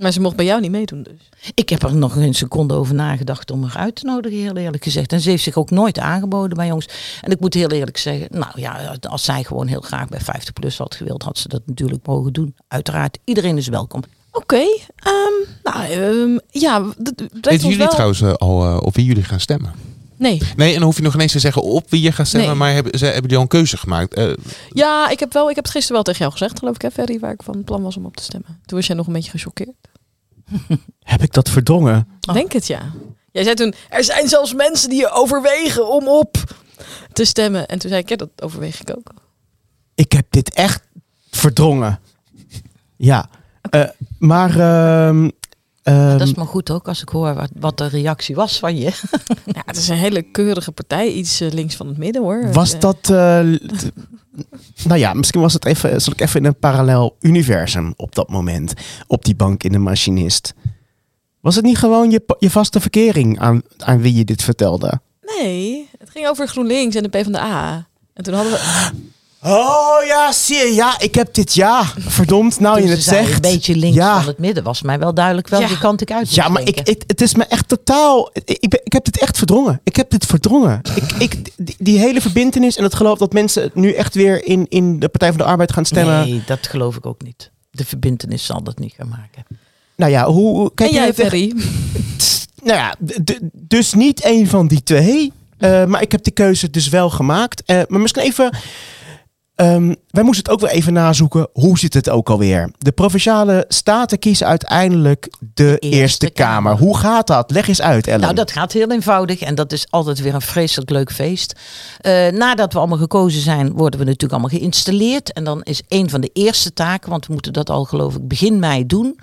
[SPEAKER 1] Maar ze mocht bij jou niet meedoen dus.
[SPEAKER 4] Ik heb er nog een seconde over nagedacht om haar uit te nodigen, heel eerlijk gezegd. En ze heeft zich ook nooit aangeboden bij ons. En ik moet heel eerlijk zeggen, nou ja, als zij gewoon heel graag bij 50 plus had gewild, had ze dat natuurlijk mogen doen. Uiteraard, iedereen is welkom.
[SPEAKER 1] Oké. ehm, nou, ehm, ja.
[SPEAKER 3] Weten jullie
[SPEAKER 1] wel...
[SPEAKER 3] trouwens eh, al eh, op wie jullie gaan stemmen?
[SPEAKER 1] Nee.
[SPEAKER 3] Nee, en dan hoef je nog ineens te zeggen op wie je gaat stemmen.
[SPEAKER 1] Nee.
[SPEAKER 3] Maar hebben, ze, hebben die al een keuze gemaakt? Eh,
[SPEAKER 1] Ja, ik heb, wel, ik heb het gisteren wel tegen jou gezegd, geloof ik, hè, Ferry, waar ik van plan was om op te stemmen. Toen was jij nog een beetje gechoqueerd.
[SPEAKER 2] Heb ik dat verdrongen?
[SPEAKER 1] Ik Denk het, ja. Jij zei toen, er zijn zelfs mensen die overwegen om op te stemmen. En toen zei ik, ja, dat overweeg ik ook.
[SPEAKER 2] Ik heb dit echt verdrongen. Ja. Eh, maar... ehm, ehm,
[SPEAKER 4] dat is maar goed ook als ik hoor wat, wat de reactie was van je.
[SPEAKER 1] Ja, het is een hele keurige partij. Iets eh, links van het midden hoor.
[SPEAKER 2] Was
[SPEAKER 1] Eh,
[SPEAKER 2] dat. eh, nou ja, misschien was het even. Zal ik even in een parallel universum op dat moment. Op die bank in de machinist. Was het niet gewoon je, je vaste verkering aan, aan wie je dit vertelde?
[SPEAKER 1] Nee, het ging over GroenLinks en de PvdA. En toen hadden we...
[SPEAKER 2] Oh ja, zie je. Ja, ik heb dit. Ja, verdomd. Nou,
[SPEAKER 4] Toen
[SPEAKER 2] je
[SPEAKER 4] ze
[SPEAKER 2] het zegt.
[SPEAKER 4] Een beetje links
[SPEAKER 2] Ja.
[SPEAKER 4] van het midden was mij wel duidelijk welke
[SPEAKER 1] Ja.
[SPEAKER 4] kant ik uit
[SPEAKER 2] Ja, maar ik, het is me echt totaal. Ik, ik, ben- ik heb dit echt verdrongen. Ik heb dit verdrongen. ik, ik, die, die hele verbindenis en het geloof dat mensen nu echt weer in, in de Partij van de Arbeid gaan stemmen.
[SPEAKER 4] Nee, dat geloof ik ook niet. De verbindenis zal dat niet gaan maken.
[SPEAKER 2] Nou ja, hoe. hoe- Kijk
[SPEAKER 1] en jij, Ferry?
[SPEAKER 2] Nou ja, dus niet een van die twee. Eh, maar ik heb die keuze dus wel gemaakt. Eh, maar misschien even. Ehm, wij moesten het ook weer even nazoeken. Hoe zit het ook alweer? De provinciale staten kiezen uiteindelijk de, Eerste,
[SPEAKER 4] Eerste
[SPEAKER 2] Kamer.
[SPEAKER 4] Kamer.
[SPEAKER 2] Hoe gaat dat? Leg eens uit, Ellen.
[SPEAKER 4] Nou, dat gaat heel eenvoudig en dat is altijd weer een vreselijk leuk feest. Eh, nadat we allemaal gekozen zijn, worden we natuurlijk allemaal geïnstalleerd. En dan is een van de eerste taken, want we moeten dat al geloof ik begin mei doen.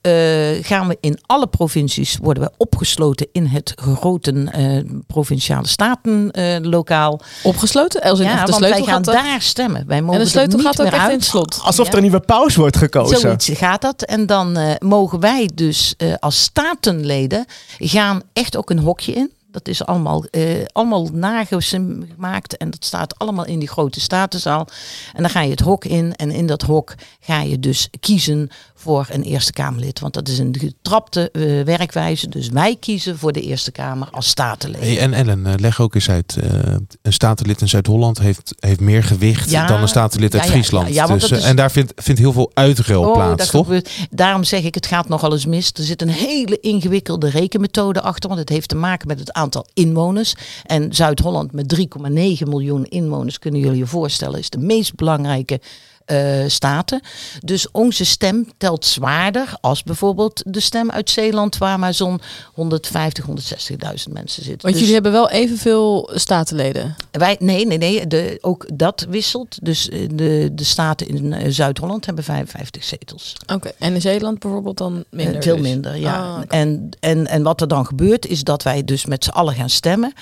[SPEAKER 4] eh, gaan we in alle provincies, worden we opgesloten in het grote eh, provinciale statenlokaal.
[SPEAKER 1] Opgesloten? Els in
[SPEAKER 4] ja,
[SPEAKER 1] de
[SPEAKER 4] want wij gaan daar stemmen. Wij mogen
[SPEAKER 1] En de
[SPEAKER 4] er
[SPEAKER 1] sleutel gaat ook
[SPEAKER 4] meer
[SPEAKER 1] echt
[SPEAKER 4] uit.
[SPEAKER 1] in het slot.
[SPEAKER 2] Alsof
[SPEAKER 4] Ja.
[SPEAKER 2] er een nieuwe paus wordt gekozen.
[SPEAKER 4] Zoiets gaat dat. En dan eh, mogen wij dus eh, als statenleden gaan echt ook een hokje in. Dat is allemaal, eh allemaal nagemaakt en dat staat allemaal in die grote statenzaal. En dan ga je het hok in en in dat hok ga je dus kiezen voor een Eerste Kamerlid. Want dat is een getrapte eh, werkwijze. Dus wij kiezen voor de Eerste Kamer als statenleden.
[SPEAKER 3] Hey, en Ellen, eh, leg ook eens uit. eh, een statenlid in Zuid-Holland heeft, heeft meer gewicht
[SPEAKER 4] Ja,
[SPEAKER 3] dan een statenlid uit
[SPEAKER 4] ja,
[SPEAKER 3] Friesland.
[SPEAKER 4] ja,
[SPEAKER 3] dus,
[SPEAKER 4] is-
[SPEAKER 3] En daar vindt, vindt heel veel uitruil
[SPEAKER 4] Oh,
[SPEAKER 3] plaats, toch?
[SPEAKER 4] gebeurt. Daarom zeg ik, het gaat nogal eens mis. Er zit een hele ingewikkelde rekenmethode achter. Want het heeft te maken met het aantal inwoners. En Zuid-Holland met 3,9 miljoen inwoners, kunnen jullie je voorstellen, is de meest belangrijke eh, staten. Dus onze stem telt zwaarder als bijvoorbeeld de stem uit Zeeland, waar maar zo'n 150, 160.000 mensen zitten.
[SPEAKER 1] Want
[SPEAKER 4] Dus-
[SPEAKER 1] jullie hebben wel evenveel statenleden.
[SPEAKER 4] wij, nee, nee, nee. De, ook dat wisselt. Dus eh, de, de staten in eh, Zuid-Holland hebben 55 zetels.
[SPEAKER 1] Oké. En in Zeeland bijvoorbeeld dan minder?
[SPEAKER 4] Veel
[SPEAKER 1] dus?
[SPEAKER 4] minder, ja.
[SPEAKER 1] Ah,
[SPEAKER 4] en, en, en wat er dan gebeurt is dat wij dus met z'n allen gaan stemmen.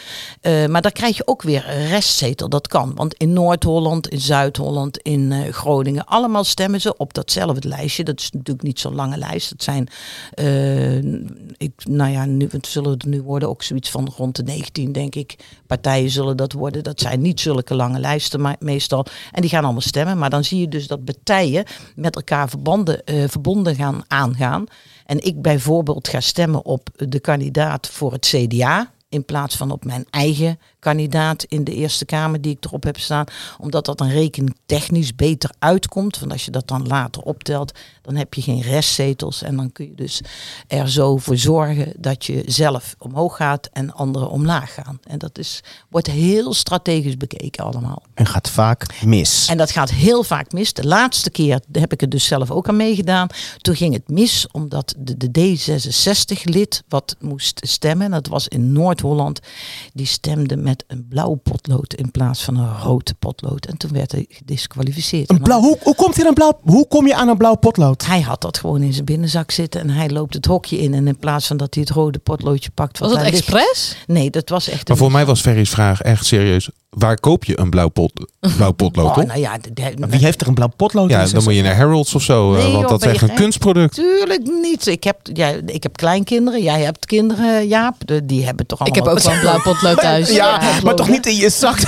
[SPEAKER 4] Maar dan krijg je ook weer een restzetel. Dat kan. Want in Noord-Holland, in Zuid-Holland, in eh, Allemaal stemmen ze op datzelfde lijstje. Dat is natuurlijk niet zo'n lange lijst. Dat zijn, eh, ik, nou ja, nu zullen het nu worden ook zoiets van rond de 19, denk ik. Partijen zullen dat worden. Dat zijn niet zulke lange lijsten maar meestal. En die gaan allemaal stemmen. Maar dan zie je dus dat partijen met elkaar verbanden, eh, verbonden gaan aangaan. En ik bijvoorbeeld ga stemmen op de kandidaat voor het CDA. In plaats van op mijn eigen kandidaat in de Eerste Kamer die ik erop heb staan. Omdat dat een rekening technisch beter uitkomt. Want als je dat dan later optelt, dan heb je geen restzetels. En dan kun je dus er zo voor zorgen dat je zelf omhoog gaat en anderen omlaag gaan. En dat is, wordt heel strategisch bekeken allemaal.
[SPEAKER 2] En gaat vaak mis.
[SPEAKER 4] En dat gaat heel vaak mis. De laatste keer heb ik er dus zelf ook aan meegedaan. Toen ging het mis omdat de, de D66-lid wat moest stemmen. En dat was in Noord-Holland. Die stemde met een blauw potlood in plaats van een rood potlood. En toen werd hij gedisqualificeerd.
[SPEAKER 2] Een blauw, hoe, hoe, komt hier een blauw, hoe kom je aan een blauw potlood?
[SPEAKER 4] Hij had dat gewoon in zijn binnenzak zitten en hij loopt het hokje in. En in plaats van dat hij het rode potloodje pakt.
[SPEAKER 1] Was dat
[SPEAKER 4] ligt-
[SPEAKER 1] expres?
[SPEAKER 4] Nee, dat was echt.
[SPEAKER 3] Maar
[SPEAKER 4] een-
[SPEAKER 3] voor mij was Ferry's vraag echt serieus. Waar koop je een blauw, pot, blauw potlood
[SPEAKER 4] Oh,
[SPEAKER 3] op?
[SPEAKER 4] nou ja, de- de-
[SPEAKER 2] Wie heeft er een blauw potlood?
[SPEAKER 3] Ja,
[SPEAKER 2] in
[SPEAKER 3] dan moet je naar Harrods of zo. eh,
[SPEAKER 4] Nee,
[SPEAKER 3] want
[SPEAKER 4] joh,
[SPEAKER 3] dat is echt een kunstproduct.
[SPEAKER 4] Tuurlijk niet. Ik heb, ja, ik heb kleinkinderen. Jij hebt kinderen, Jaap. De- die hebben toch
[SPEAKER 1] Ik
[SPEAKER 4] allemaal...
[SPEAKER 1] heb ook wel een blauw potlood thuis.
[SPEAKER 2] Ja,
[SPEAKER 4] Ja,
[SPEAKER 2] maar toch niet in je zak.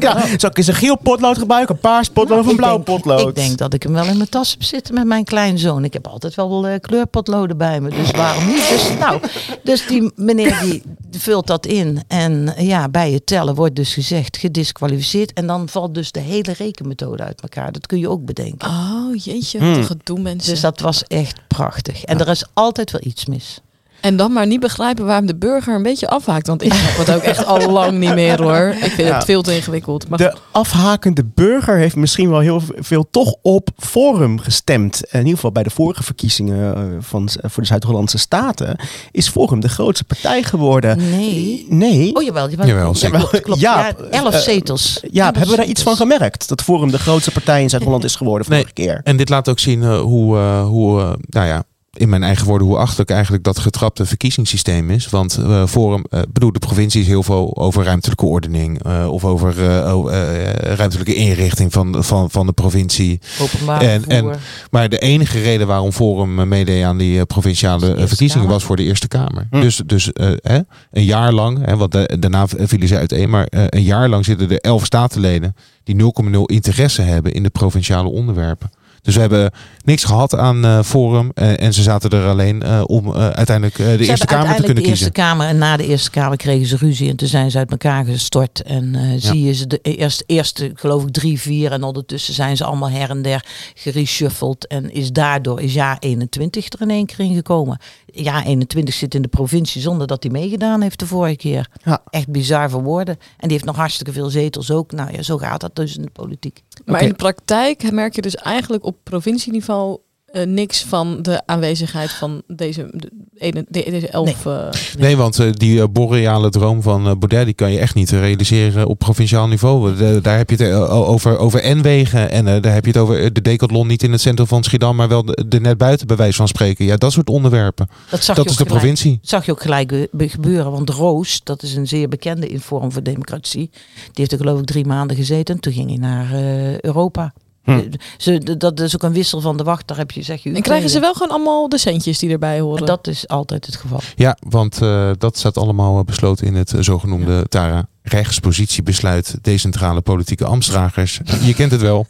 [SPEAKER 2] Nou, zal ik eens een geel potlood gebruiken, een paars potlood of een
[SPEAKER 4] Ik
[SPEAKER 2] blauw
[SPEAKER 4] denk-
[SPEAKER 2] potlood?
[SPEAKER 4] Ik denk dat ik hem wel in mijn tas heb zitten met mijn kleinzoon. Ik heb altijd wel eh, kleurpotloden bij me. Dus waarom niet? Dus, nou, dus die meneer die vult dat in. En ja, bij het tellen wordt dus gezegd gedisqualificeerd. En dan valt dus de hele rekenmethode uit elkaar. Dat kun je ook bedenken.
[SPEAKER 1] Oh jeetje, wat een gedoe mensen.
[SPEAKER 4] Dus dat was echt prachtig. En er is altijd wel iets mis.
[SPEAKER 1] En dan maar niet begrijpen waarom de burger een beetje afhaakt. Want ik snap het ook echt al lang niet meer hoor. Ik vind
[SPEAKER 2] Ja.
[SPEAKER 1] het veel te ingewikkeld. Maar
[SPEAKER 2] De afhakende burger heeft misschien wel heel veel toch op Forum gestemd. In ieder geval bij de vorige verkiezingen eh, van, voor de Zuid-Hollandse Staten is Forum de grootste partij geworden.
[SPEAKER 4] Nee.
[SPEAKER 2] Nee.
[SPEAKER 4] Oh jawel, jawel.
[SPEAKER 3] Jawel, zeker.
[SPEAKER 4] Klopt, klopt.
[SPEAKER 2] Jaap,
[SPEAKER 4] ja, elf
[SPEAKER 2] eh,
[SPEAKER 4] zetels.
[SPEAKER 2] Ja,
[SPEAKER 4] Elf
[SPEAKER 2] hebben we daar iets van gemerkt? Dat Forum de grootste partij in Zuid-Holland is geworden
[SPEAKER 3] Nee.
[SPEAKER 2] vorige keer.
[SPEAKER 3] En dit laat ook zien eh, hoe, eh, hoe eh, nou ja, in mijn eigen woorden, hoe achterlijk eigenlijk dat getrapte verkiezingssysteem is. Want eh Forum, eh bedoel, de provincie is heel veel over ruimtelijke ordening eh, of over eh, oh, eh, ruimtelijke inrichting van, van, van de provincie.
[SPEAKER 4] Openbaar
[SPEAKER 3] En-. Maar de enige reden waarom Forum meedeed aan die provinciale verkiezingen was voor de Eerste Kamer.
[SPEAKER 2] Hm.
[SPEAKER 3] Dus, dus hè, een jaar lang, hè, want da- daarna vielen ze uiteen, maar een jaar lang zitten er elf statenleden die 0,0 interesse hebben in de provinciale onderwerpen. Dus we hebben niks gehad aan eh, Forum eh, en ze zaten er alleen eh, om eh, uiteindelijk eh, de
[SPEAKER 4] Ze
[SPEAKER 3] Eerste Kamer te kunnen
[SPEAKER 4] de Eerste
[SPEAKER 3] kiezen.
[SPEAKER 4] Kamer en na de Eerste Kamer kregen ze ruzie en toen zijn ze uit elkaar gestort. En eh, zie je ze de eerste, eerste, geloof ik, drie, vier en ondertussen zijn ze allemaal her en der gereshuffeld. En is daardoor is jaar 21 er in één keer in gekomen. Jaar 21 zit in de provincie zonder dat hij meegedaan heeft de vorige keer.
[SPEAKER 2] Ja.
[SPEAKER 4] Echt bizar voor woorden. En die heeft nog hartstikke veel zetels ook. Nou ja, zo gaat dat dus in de politiek.
[SPEAKER 1] Maar in de praktijk merk je dus eigenlijk op provincieniveau eh, niks van de aanwezigheid van deze, de, ene, de- deze elf. eh,
[SPEAKER 3] Nee, want eh, die eh, boreale droom van eh Baudet die kan je echt niet realiseren op provinciaal niveau. De- daar heb je het eh, over, over N-wegen en eh, daar heb je het over eh, de decathlon niet in het centrum van Schiedam, maar wel de, de net buiten bij wijze van spreken. Ja, dat soort onderwerpen.
[SPEAKER 4] Dat zag
[SPEAKER 3] dat
[SPEAKER 4] je
[SPEAKER 3] is
[SPEAKER 4] ook
[SPEAKER 3] de
[SPEAKER 4] gelijk.
[SPEAKER 3] provincie.
[SPEAKER 4] Dat zag je ook gelijk ge- gebeuren. Want Roos, dat is een zeer bekende in Forum voor Democratie. Die heeft er geloof ik drie maanden gezeten. En toen ging hij naar eh, Europa.
[SPEAKER 2] Hm.
[SPEAKER 4] Eh, Ze, dat is ook een wissel van de wacht. Daar heb je, zeg je,
[SPEAKER 1] en krijgen ze wel gewoon allemaal de centjes die erbij horen.
[SPEAKER 4] En dat is altijd het geval.
[SPEAKER 3] Ja, want eh, dat staat allemaal eh, besloten in het zogenoemde Tara rechtspositiebesluit decentrale politieke ambtsdragers. Je kent het wel.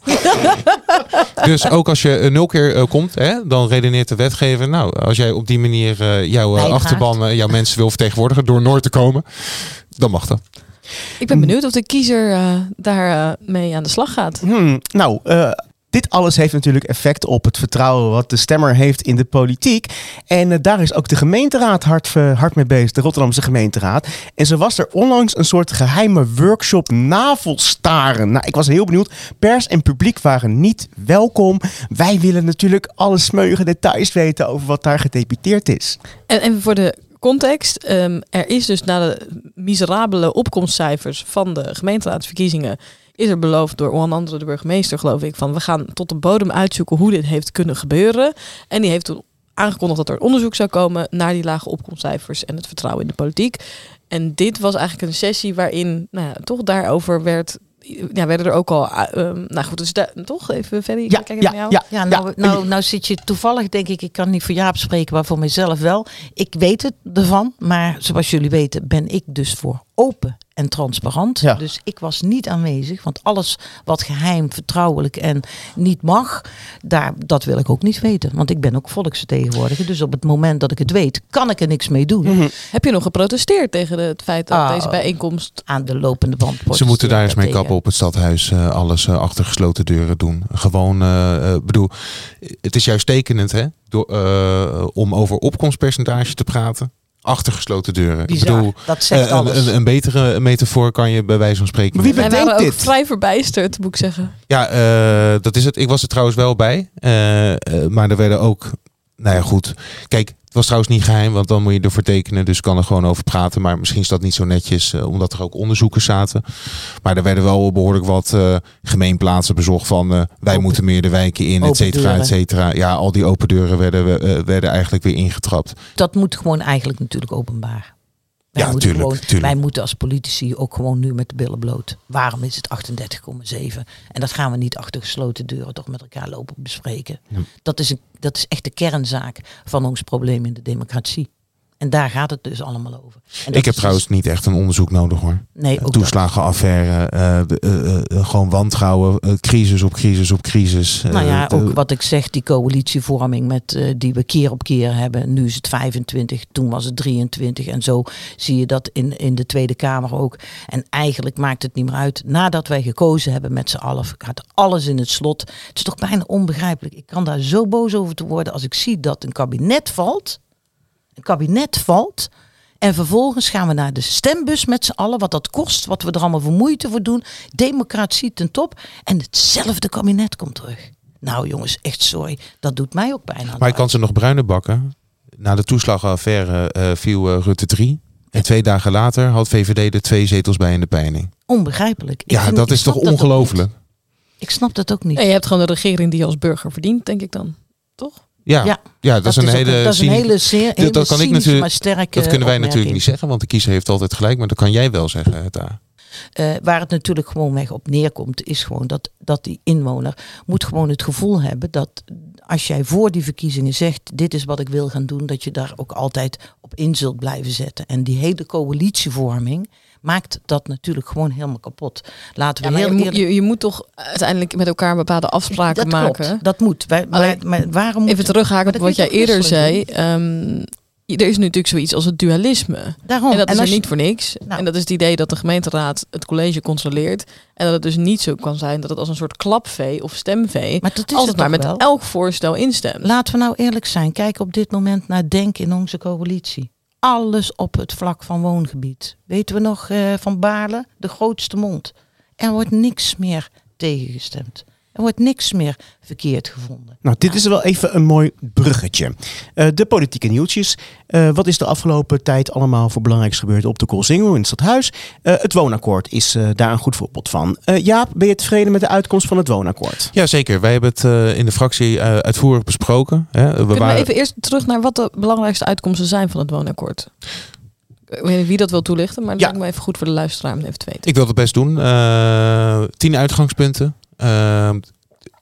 [SPEAKER 3] dus ook als je nul keer komt, hè, dan redeneert de wetgever. Nou, als jij op die manier jouw achterban, jouw mensen wil vertegenwoordigen door Noord te komen, dan mag dat.
[SPEAKER 1] Ik ben benieuwd of de kiezer eh, daar eh, mee aan de slag gaat.
[SPEAKER 2] Hmm, nou, eh, dit alles heeft natuurlijk effect op het vertrouwen wat de stemmer heeft in de politiek. En daar is ook de gemeenteraad hard, hard mee bezig, de Rotterdamse gemeenteraad. En zo was er onlangs een soort geheime workshop navelstaren. Nou, ik was heel benieuwd. Pers en publiek waren niet welkom. Wij willen natuurlijk alle smeuïge details weten over wat daar gedeputeerd is.
[SPEAKER 1] En, en voor de context, ehm, er is dus na de miserabele opkomstcijfers van de gemeenteraadsverkiezingen, is er beloofd door onder andere de burgemeester, geloof ik, van we gaan tot de bodem uitzoeken hoe dit heeft kunnen gebeuren. En die heeft toen aangekondigd dat er onderzoek zou komen naar die lage opkomstcijfers en het vertrouwen in de politiek. En dit was eigenlijk een sessie waarin nou ja, toch daarover werd. Ja, werden er ook al. eh, ehm, nou goed, dus daar, toch even verder.
[SPEAKER 2] Ja,
[SPEAKER 1] kijken
[SPEAKER 2] ja,
[SPEAKER 1] naar jou.
[SPEAKER 2] ja,
[SPEAKER 4] Ja, nou, nou, nou zit je toevallig, denk ik, ik kan niet voor Jaap spreken, maar voor mezelf wel. Ik weet het ervan, maar zoals jullie weten ben ik dus voor open en transparant.
[SPEAKER 2] Ja.
[SPEAKER 4] Dus ik was niet aanwezig, want alles wat geheim, vertrouwelijk en niet mag, daar, dat wil ik ook niet weten. Want ik ben ook volksvertegenwoordiger, dus op het moment dat ik het weet, kan ik er niks mee doen.
[SPEAKER 2] Mhm.
[SPEAKER 1] Heb je nog geprotesteerd tegen het feit dat
[SPEAKER 4] Ah.
[SPEAKER 1] deze bijeenkomst
[SPEAKER 4] Aan de lopende band.
[SPEAKER 3] Ze moeten daar eens mee
[SPEAKER 4] tegen.
[SPEAKER 3] kappen op het stadhuis. eh, alles eh, achter gesloten deuren doen. Gewoon, eh, bedoel, het is juist tekenend hè, door, eh, om over opkomstpercentage te praten. Achter gesloten deuren.
[SPEAKER 4] Bizar.
[SPEAKER 3] Ik bedoel,
[SPEAKER 4] dat zegt
[SPEAKER 3] eh,
[SPEAKER 4] alles.
[SPEAKER 3] een, een, betere metafoor kan je bij wijze van spreken.
[SPEAKER 2] Maar wie
[SPEAKER 1] Wij
[SPEAKER 2] bedenkt
[SPEAKER 1] waren ook vrij verbijsterd, moet ik zeggen.
[SPEAKER 3] Ja, eh, dat is het. Ik was er trouwens wel bij. Eh, maar er werden ook. Nou ja, goed. Kijk, was trouwens niet geheim, want dan moet je ervoor tekenen. Dus kan er gewoon over praten. Maar misschien is dat niet zo netjes, eh, omdat er ook onderzoekers zaten. Maar er werden wel behoorlijk wat eh, gemeenplaatsen bezocht van. eh, wij
[SPEAKER 4] Open-
[SPEAKER 3] moeten meer de wijken in, et cetera, et cetera. Ja, al die open deuren werden, werden eigenlijk weer ingetrapt.
[SPEAKER 4] dat moet gewoon eigenlijk natuurlijk openbaar. Wij
[SPEAKER 3] Ja,
[SPEAKER 4] moeten
[SPEAKER 3] tuurlijk,
[SPEAKER 4] gewoon-
[SPEAKER 3] tuurlijk.
[SPEAKER 4] Wij moeten als politici ook gewoon nu met de billen bloot. Waarom is het 38,7? En dat gaan we niet achter gesloten deuren toch met elkaar lopen bespreken.
[SPEAKER 3] Ja.
[SPEAKER 4] Dat, is een, dat is echt de kernzaak van ons probleem in de democratie. En daar gaat het dus allemaal over. En
[SPEAKER 3] Ik heb
[SPEAKER 4] is
[SPEAKER 3] trouwens niet echt een onderzoek nodig hoor.
[SPEAKER 4] Dus, nee, ook.
[SPEAKER 3] Toeslagenaffaire, eh, eh, eh, gewoon wantrouwen, crisis op crisis op crisis.
[SPEAKER 4] Nou ja, ook wat ik zeg, die coalitievorming met, die we keer op keer hebben. Nu is het 25, toen was het 23 en zo zie je dat in, in de Tweede Kamer ook. En eigenlijk maakt het niet meer uit. Nadat wij gekozen hebben met z'n allen, gaat alles in het slot. Het is toch bijna onbegrijpelijk. Ik kan daar zo boos over te worden als ik zie dat een kabinet valt. Een kabinet valt. En vervolgens gaan we naar de stembus met z'n allen. Wat dat kost, wat we er allemaal voor moeite voor doen. Democratie ten top. En hetzelfde kabinet komt terug. Nou jongens, echt sorry. Dat doet mij ook bijna.
[SPEAKER 3] Maar je kan ze nog bruiner bakken. Na de toeslagaffaire eh, viel eh, Rutte 3. En twee dagen later had VVD er twee zetels bij in de peiling.
[SPEAKER 4] Onbegrijpelijk. Ik
[SPEAKER 3] Ja,
[SPEAKER 4] vind-
[SPEAKER 3] dat
[SPEAKER 4] ik
[SPEAKER 3] is toch ongelooflijk?
[SPEAKER 4] Ik snap dat ook niet.
[SPEAKER 1] En je hebt gewoon de regering die je als burger verdient, denk ik dan. Toch?
[SPEAKER 3] Ja, ja.
[SPEAKER 4] Ja,
[SPEAKER 3] dat, is een hele.
[SPEAKER 4] dat is een hele, zeer, hele
[SPEAKER 3] dat kan ik natuurlijk-
[SPEAKER 4] maar sterke
[SPEAKER 3] dat kunnen wij natuurlijk niet zeggen, want de kiezer heeft altijd gelijk. Maar dat kan jij wel zeggen, daar.
[SPEAKER 4] Eh, waar het natuurlijk gewoon weg op neerkomt, is gewoon dat, dat die inwoner moet gewoon het gevoel hebben dat als jij voor die verkiezingen zegt, dit is wat ik wil gaan doen, dat je daar ook altijd op in zult blijven zetten. En die hele coalitievorming maakt dat natuurlijk gewoon helemaal kapot. Laten we
[SPEAKER 1] je,
[SPEAKER 4] heel
[SPEAKER 1] moet,
[SPEAKER 4] eerlijk...
[SPEAKER 1] je, je moet toch uiteindelijk met elkaar bepaalde afspraken
[SPEAKER 4] dat
[SPEAKER 1] maken.
[SPEAKER 4] klopt, dat moet. Wij, maar, waarom
[SPEAKER 1] Even
[SPEAKER 4] moet-
[SPEAKER 1] terughaken op wat jij
[SPEAKER 4] je
[SPEAKER 1] eerder zei. ehm, er is natuurlijk zoiets als het dualisme.
[SPEAKER 4] Daarom.
[SPEAKER 1] En dat is er
[SPEAKER 4] je-
[SPEAKER 1] niet voor niks.
[SPEAKER 4] Nou.
[SPEAKER 1] En dat is het idee dat de gemeenteraad het college controleert. En dat het dus niet zo kan zijn dat het als een soort klapvee of stemvee...
[SPEAKER 4] Maar dat is
[SPEAKER 1] altijd
[SPEAKER 4] het
[SPEAKER 1] maar met
[SPEAKER 4] wel?
[SPEAKER 1] elk voorstel instemt.
[SPEAKER 4] Laten we nou eerlijk zijn. Kijk op dit moment naar Denk in onze coalitie. Alles op het vlak van woongebied. Weten we nog eh, van Baarle, de grootste mond. Er wordt niks meer tegengestemd. Er wordt niks meer verkeerd gevonden.
[SPEAKER 2] Nou, dit is wel even een mooi bruggetje. Eh, de politieke nieuwtjes. Eh, wat is de afgelopen tijd allemaal voor belangrijks gebeurd op de Koolsingel in het stadhuis? Eh, het woonakkoord is eh, daar een goed voorbeeld van. Eh, Jaap, ben je tevreden met de uitkomst van het woonakkoord?
[SPEAKER 3] Ja, zeker. Wij hebben het eh, in de fractie eh, uitvoerig besproken. Hè. We
[SPEAKER 1] Kunnen
[SPEAKER 3] waren...
[SPEAKER 1] we even eerst terug naar wat de belangrijkste uitkomsten zijn van het woonakkoord? Ik weet niet wie dat wil toelichten, maar dat
[SPEAKER 2] Ja.
[SPEAKER 1] lijkt me even goed voor de luisteraar om even te weten.
[SPEAKER 3] Ik wil het best doen. Eh, tien uitgangspunten. Eh,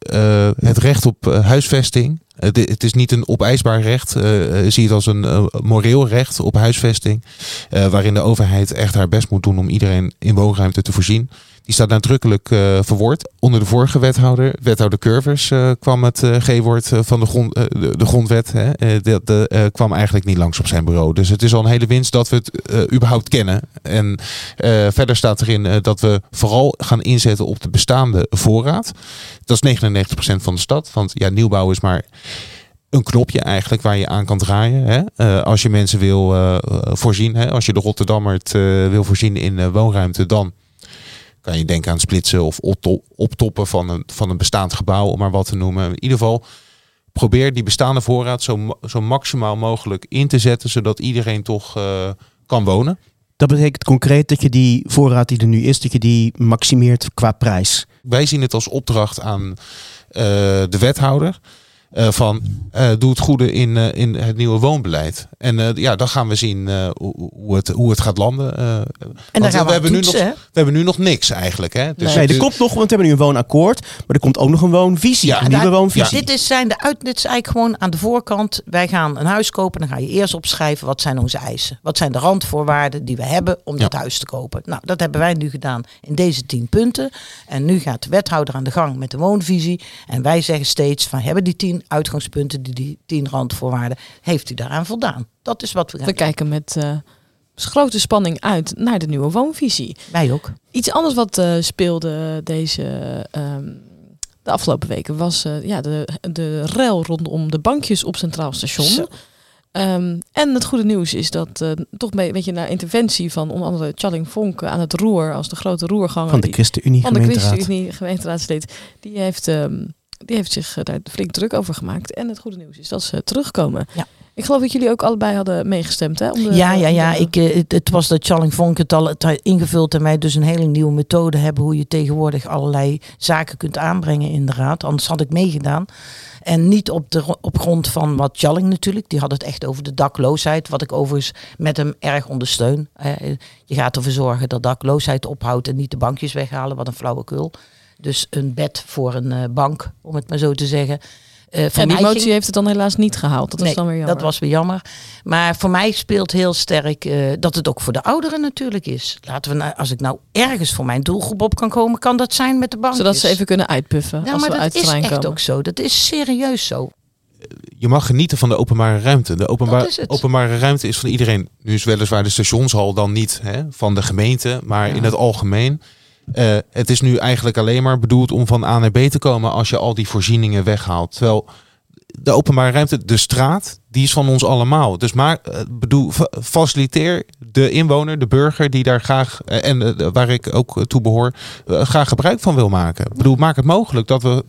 [SPEAKER 3] eh, het recht op eh, huisvesting. Het is niet een opeisbaar recht. Eh, zie het als een moreel recht op huisvesting. waarin de overheid echt haar best moet doen om iedereen in woonruimte te voorzien. Die staat nadrukkelijk eh, verwoord. Onder de vorige wethouder, wethouder Curvers, eh, kwam het eh, G-woord van de, grond, de, grondwet. Hè, kwam eigenlijk niet langs op zijn bureau. Dus het is al een hele winst dat we het überhaupt kennen. En verder staat erin dat we vooral gaan inzetten op de bestaande voorraad. Dat is 99% van de stad. Want ja, nieuwbouw is maar een knopje eigenlijk waar je aan kan draaien. Hè? Als je mensen wil voorzien. Hè? Als je de Rotterdammer het wil voorzien in woonruimte, dan kan je denken aan splitsen of opto- optoppen van een, van een bestaand gebouw, om maar wat te noemen. In ieder geval, probeer die bestaande voorraad zo, zo maximaal mogelijk in te zetten, zodat iedereen toch eh, kan wonen.
[SPEAKER 2] Dat betekent concreet dat je die voorraad die er nu is, dat je die maximeert qua prijs.
[SPEAKER 3] Wij zien het als opdracht aan eh, de wethouder. Eh, van eh, doe het goede in, eh, in het nieuwe woonbeleid. En eh, ja, dan gaan we zien eh, hoe, hoe het, hoe het gaat landen. eh.
[SPEAKER 4] En
[SPEAKER 3] Want
[SPEAKER 4] dan gaan we,
[SPEAKER 3] we hebben nu nog- we hebben nu nog niks eigenlijk. Hè? Dus
[SPEAKER 1] Nee.
[SPEAKER 2] Nee, er komt nog, want we hebben nu een woonakkoord, maar er komt ook nog een woonvisie.
[SPEAKER 3] Ja,
[SPEAKER 2] een nieuwe
[SPEAKER 4] daar-
[SPEAKER 2] woonvisie.
[SPEAKER 4] Dit is, zijn de uit, dit is eigenlijk gewoon aan de voorkant. Wij gaan een huis kopen. Dan ga je eerst opschrijven wat zijn onze eisen. Wat zijn de randvoorwaarden die we hebben om dat huis te kopen. Nou, dat hebben wij nu gedaan in deze tien punten. En nu gaat de wethouder aan de gang met de woonvisie. En wij zeggen steeds van hebben die tien uitgangspunten, die, die tien randvoorwaarden, heeft u daaraan voldaan? Dat is wat we gaan
[SPEAKER 1] We kijken met eh, grote spanning uit naar de nieuwe woonvisie.
[SPEAKER 4] Wij ook.
[SPEAKER 1] Iets anders wat eh, speelde deze, ehm, de afgelopen weken was eh, ja, de, de rel rondom de bankjes op Centraal Station.
[SPEAKER 4] Zo.
[SPEAKER 1] Ehm, en het goede nieuws is dat eh, toch een beetje naar interventie van onder andere Charling Vonk aan het roer als de grote roerganger
[SPEAKER 2] Van de ChristenUnie
[SPEAKER 1] van de
[SPEAKER 2] gemeenteraad.
[SPEAKER 1] ChristenUnie gemeenteraadslid, die heeft, ehm, die heeft zich eh, daar flink druk over gemaakt. En het goede nieuws is dat ze terugkomen.
[SPEAKER 4] Ja.
[SPEAKER 1] Ik geloof dat jullie ook allebei hadden meegestemd, hè? Om de,
[SPEAKER 4] Ja, ja, ja.
[SPEAKER 1] de-
[SPEAKER 4] Ik, eh, het, het was dat Charling Vonk het al het ingevuld en wij dus een hele nieuwe methode hebben hoe je tegenwoordig allerlei zaken kunt aanbrengen in de raad. Anders had ik meegedaan. En niet op, de, op grond van wat Charling natuurlijk. Die had het echt over de dakloosheid. Wat ik overigens met hem erg ondersteun. Je gaat ervoor zorgen dat dakloosheid ophoudt en niet de bankjes weghalen. Wat een flauwekul. Dus een bed voor een eh, bank, om het maar zo te zeggen. Eh, voor
[SPEAKER 1] En die
[SPEAKER 4] ging-
[SPEAKER 1] motie heeft het dan helaas niet gehaald. Dat was dan weer jammer.
[SPEAKER 4] Dat was weer jammer. Maar voor mij speelt heel sterk eh, dat het ook voor de ouderen natuurlijk is. Laten we nou, als ik nou ergens voor mijn doelgroep op kan komen, kan dat zijn met de bank.
[SPEAKER 1] Zodat ze even kunnen uitpuffen
[SPEAKER 4] Ja,
[SPEAKER 1] als
[SPEAKER 4] maar
[SPEAKER 1] we
[SPEAKER 4] dat
[SPEAKER 1] uit
[SPEAKER 4] is echt
[SPEAKER 1] komen.
[SPEAKER 4] ook zo. Dat is serieus zo.
[SPEAKER 3] je mag genieten van de openbare ruimte. De openba- openbare ruimte is van iedereen. Nu is weliswaar de stationshal dan niet hè, van de gemeente, maar
[SPEAKER 4] Ja.
[SPEAKER 3] in het algemeen. Eh, het is nu eigenlijk alleen maar bedoeld om van A naar B te komen als je al die voorzieningen weghaalt. Terwijl de openbare ruimte, de straat, die is van ons allemaal. Dus maar eh, bedoel, fa- faciliteer de inwoner, de burger die daar graag eh, en eh, waar ik ook toe behoor, eh, graag gebruik van wil maken. Ik bedoel, maak het mogelijk dat we,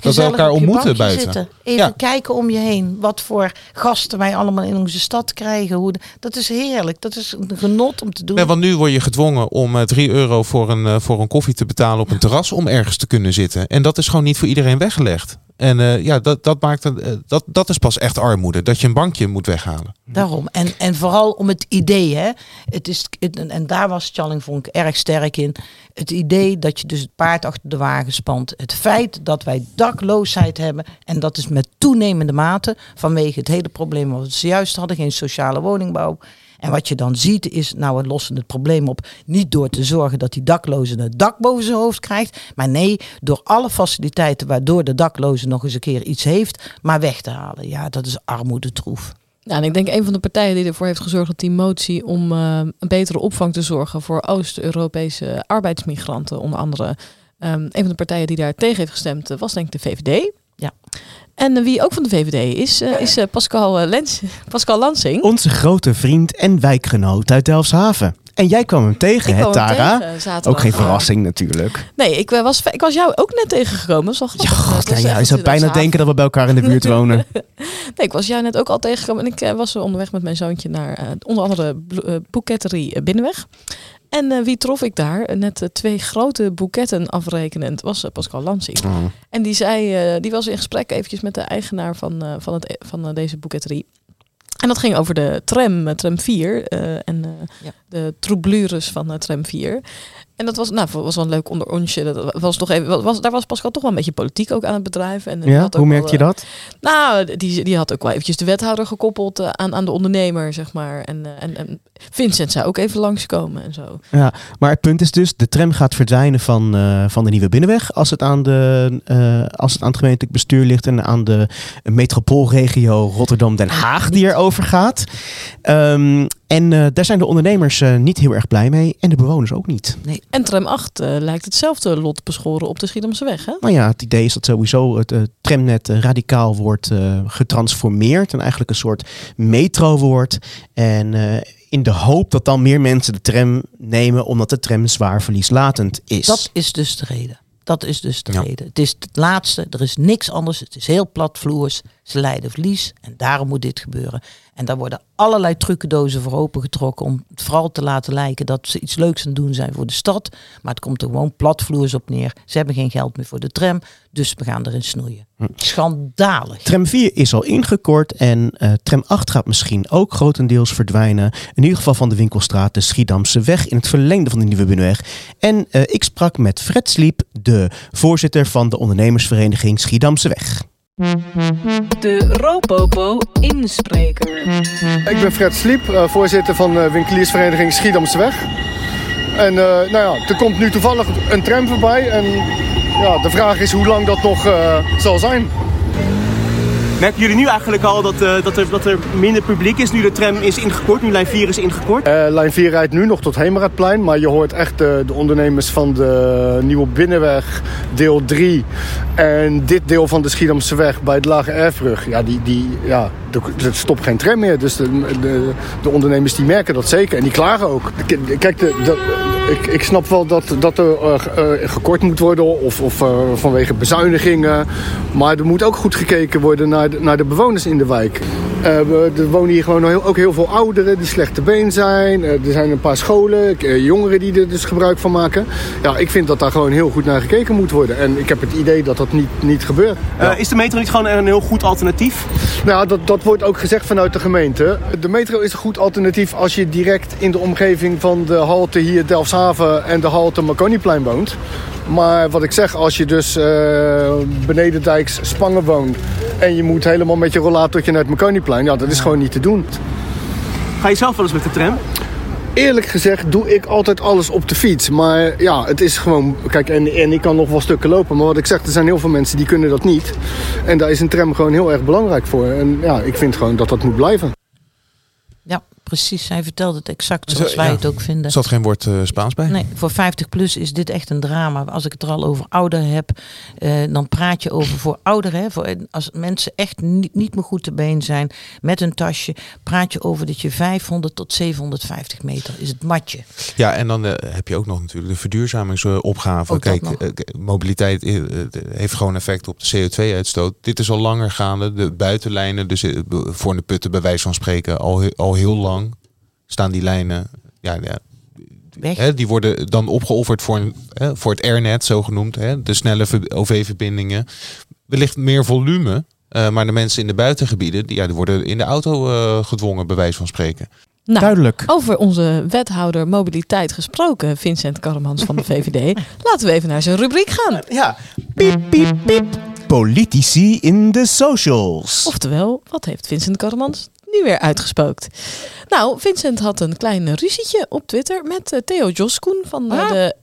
[SPEAKER 3] dat we elkaar ontmoeten buiten.
[SPEAKER 4] zitten. Even
[SPEAKER 3] Ja.
[SPEAKER 4] kijken om je heen. Wat voor gasten wij allemaal in onze stad krijgen. Hoe dat is heerlijk. Dat is een genot om te doen.
[SPEAKER 3] Nee, want nu word je gedwongen om eh, 3 euro voor een, voor een koffie te betalen op een terras om ergens te kunnen zitten. En dat is gewoon niet voor iedereen weggelegd. En ja, dat, dat, maakt een, dat, dat is pas echt armoede. Dat je een bankje moet weghalen.
[SPEAKER 4] Daarom. En, en vooral om het idee. Hè. Het is, en, en daar was Challing vond ik erg sterk in. Het idee dat je dus het paard achter de wagen spant. Het feit dat wij dakloosheid hebben. En dat is met toenemende mate. Vanwege het hele probleem wat we zojuist hadden. Geen sociale woningbouw. En wat je dan ziet is, nou we lossen het probleem op. Niet door te zorgen dat die dakloze een dak boven zijn hoofd krijgt. Maar nee, door alle faciliteiten waardoor de dakloze nog eens een keer iets heeft. Maar weg te halen. Ja, dat is armoedetroef.
[SPEAKER 1] Ja, en ik denk een van de partijen die ervoor heeft gezorgd dat die motie om eh, een betere opvang te zorgen voor Oost-Europese arbeidsmigranten, onder andere, ehm, een van de partijen die daar tegen heeft gestemd, eh, was denk ik de VVD.
[SPEAKER 4] Ja.
[SPEAKER 1] En wie ook van de VVD is, eh, is eh, Pascal, eh, Lens, Pascal Lansing.
[SPEAKER 2] Onze grote vriend en wijkgenoot uit Delfshaven. En jij kwam hem tegen,
[SPEAKER 1] Ik
[SPEAKER 2] hè
[SPEAKER 1] kwam hem
[SPEAKER 2] Tara?
[SPEAKER 1] tegen.
[SPEAKER 2] Ook geen verrassing natuurlijk.
[SPEAKER 1] Nee, ik, was, ik was jou ook net tegengekomen. Dat is wel
[SPEAKER 2] Ja, god,
[SPEAKER 1] was
[SPEAKER 2] ja, je zou bijna
[SPEAKER 1] Delfshaven.
[SPEAKER 2] denken dat we bij elkaar in de buurt wonen.
[SPEAKER 1] Nee, ik was jou net ook al tegengekomen. En ik was onderweg met mijn zoontje naar eh, onder andere eh, boeketterie Binnenweg. En eh, wie trof ik daar? Eh, Net eh, twee grote boeketten afrekenend was Pascal Lansing.
[SPEAKER 2] Oh.
[SPEAKER 1] En die zei, eh, die was in gesprek eventjes met de eigenaar van, eh, van, het, van deze boeketterie. En dat ging over de tram, tram 4 eh, en eh,
[SPEAKER 4] Ja.
[SPEAKER 1] de troublures van tram 4. En dat was, nou, was wel een leuk onder onsje. Dat was toch even, was, daar was Pascal toch wel een beetje politiek ook aan het bedrijven. En
[SPEAKER 2] Ja,
[SPEAKER 1] had ook
[SPEAKER 2] hoe merk je
[SPEAKER 1] eh,
[SPEAKER 2] dat?
[SPEAKER 1] nou, die, die had ook wel eventjes de wethouder gekoppeld eh, aan, aan de ondernemer, zeg maar. En, eh, en, en Vincent zou ook even langskomen en zo.
[SPEAKER 2] Maar het punt is dus, de tram gaat verdwijnen van, van de Nieuwe Binnenweg als het, aan de, als het aan het gemeentelijk bestuur ligt en aan de metropoolregio Rotterdam-Den Haag die erover gaat. Ehm, en eh, daar zijn de ondernemers eh, niet heel erg blij mee en de bewoners ook niet.
[SPEAKER 1] En tram 8 eh, lijkt hetzelfde lot beschoren op de Schiedamse weg, hè?
[SPEAKER 2] Nou ja, het idee is dat sowieso het eh, tramnet radicaal wordt eh, getransformeerd en eigenlijk een soort metro wordt. En eh, in de hoop dat dan meer mensen de tram nemen omdat de tram zwaar verlieslatend is.
[SPEAKER 4] Dat is dus de reden. Dat is dus de
[SPEAKER 3] Ja.
[SPEAKER 4] reden. Het is het laatste. Er is niks anders. Het is heel platvloers. Ze lijden verlies. En daarom moet dit gebeuren. En daar worden allerlei trucendozen voor opengetrokken. Om het vooral te laten lijken dat ze iets leuks aan het doen zijn voor de stad. Maar het komt er gewoon platvloers op neer. Ze hebben geen geld meer voor de tram. Dus we gaan erin snoeien.
[SPEAKER 2] Hm.
[SPEAKER 4] Schandalig.
[SPEAKER 2] Tram 4 is al ingekort en eh, tram 8 gaat misschien ook grotendeels verdwijnen. In ieder geval van de winkelstraat de Schiedamse weg in het verlengde van de Nieuwe Binnenweg. En eh, ik sprak met Fred Sliep, de voorzitter van de ondernemersvereniging Schiedamse Weg.
[SPEAKER 6] De Ropopo inspreker.
[SPEAKER 7] Ik ben Fred Sliep, eh, voorzitter van de winkeliersvereniging Schiedamseweg. En eh, nou ja, er komt nu toevallig een tram voorbij. En ja, de vraag is hoe lang dat nog eh, zal zijn.
[SPEAKER 8] Merken jullie nu eigenlijk al dat, eh, dat, er, dat er minder publiek is nu de tram is ingekort, nu lijn 4 is ingekort?
[SPEAKER 7] Eh, lijn 4 rijdt nu nog tot Hemeradplein. Maar je hoort echt de ondernemers van de Nieuwe Binnenweg, deel 3. En dit deel van de Schiedamseweg bij de Lage Erfbrug. Ja, die, die, ja, er, stopt geen tram meer. Dus de, de, de ondernemers die merken dat zeker. En die klagen ook. Kijk, de, ik, ik snap wel dat, dat er eh, gekort moet worden. Of, of eh, vanwege bezuinigingen. Maar er moet ook goed gekeken worden naar de, naar de bewoners in de wijk. Er wonen hier gewoon heel, ook heel veel ouderen die slecht te been zijn. Er zijn een paar scholen, jongeren die er dus gebruik van maken. Ja, ik vind dat daar gewoon heel goed naar gekeken moet worden. En ik heb het idee dat dat niet, niet gebeurt.
[SPEAKER 8] Is de metro niet gewoon een heel goed alternatief?
[SPEAKER 7] Nou, dat, dat wordt ook gezegd vanuit de gemeente. De metro is een goed alternatief als je direct in de omgeving van de halte hier Delfshaven en de halte Marconiplein woont. Maar wat ik zeg, als je dus eh benedendijks Spangen woont en je moet helemaal met je rollatortje naar het Marconiplein, ja, dat is gewoon niet te doen.
[SPEAKER 8] Ga je zelf wel eens met de tram?
[SPEAKER 7] Eerlijk gezegd doe ik altijd alles op de fiets. Maar ja, het is gewoon... Kijk, en, en ik kan nog wel stukken lopen. Maar wat ik zeg, er zijn heel veel mensen die kunnen dat niet. En daar is een tram gewoon heel erg belangrijk voor. En ja, ik vind gewoon dat dat moet blijven.
[SPEAKER 4] Precies. Hij vertelt het exact
[SPEAKER 3] Zo,
[SPEAKER 4] zoals wij
[SPEAKER 3] ja.
[SPEAKER 4] het ook vinden.
[SPEAKER 3] Er zat geen woord eh, Spaans bij.
[SPEAKER 4] Nee, voor 50 plus is dit echt een drama. Als ik het er al over ouder heb, eh, dan praat je over voor ouderen. Hè, voor, als mensen echt niet, niet meer goed te been zijn met een tasje, praat je over dat je 500 tot 750 meter is het matje.
[SPEAKER 3] Ja, en dan eh, heb je ook nog natuurlijk de verduurzamingsopgave. Kijk, eh, mobiliteit eh, eh, heeft gewoon effect op de CO2-uitstoot. Dit is al langer gaande. De buitenlijnen, dus eh, voor de putten bij wijze van spreken, al, al heel lang staan die lijnen. Ja, ja,
[SPEAKER 4] Weg.
[SPEAKER 3] hè, die worden dan opgeofferd voor, een, hè, voor het Airnet, zogenoemd. Hè, de snelle ver- OV-verbindingen. Wellicht meer volume. eh, maar de mensen in de buitengebieden, die, ja, die worden in de auto eh, gedwongen, bij wijze van spreken.
[SPEAKER 1] Nou,
[SPEAKER 2] Duidelijk.
[SPEAKER 1] over onze wethouder mobiliteit gesproken, Vincent Karremans van de VVD. Laten we even naar zijn rubriek gaan.
[SPEAKER 2] Ja. Piep, piep, piep. Politici in de socials.
[SPEAKER 1] Oftewel, wat heeft Vincent Karremans nu weer uitgespookt? Nou, Vincent had een klein ruzietje op Twitter met eh, Theo Joskoen van eh,
[SPEAKER 4] Ah.
[SPEAKER 1] de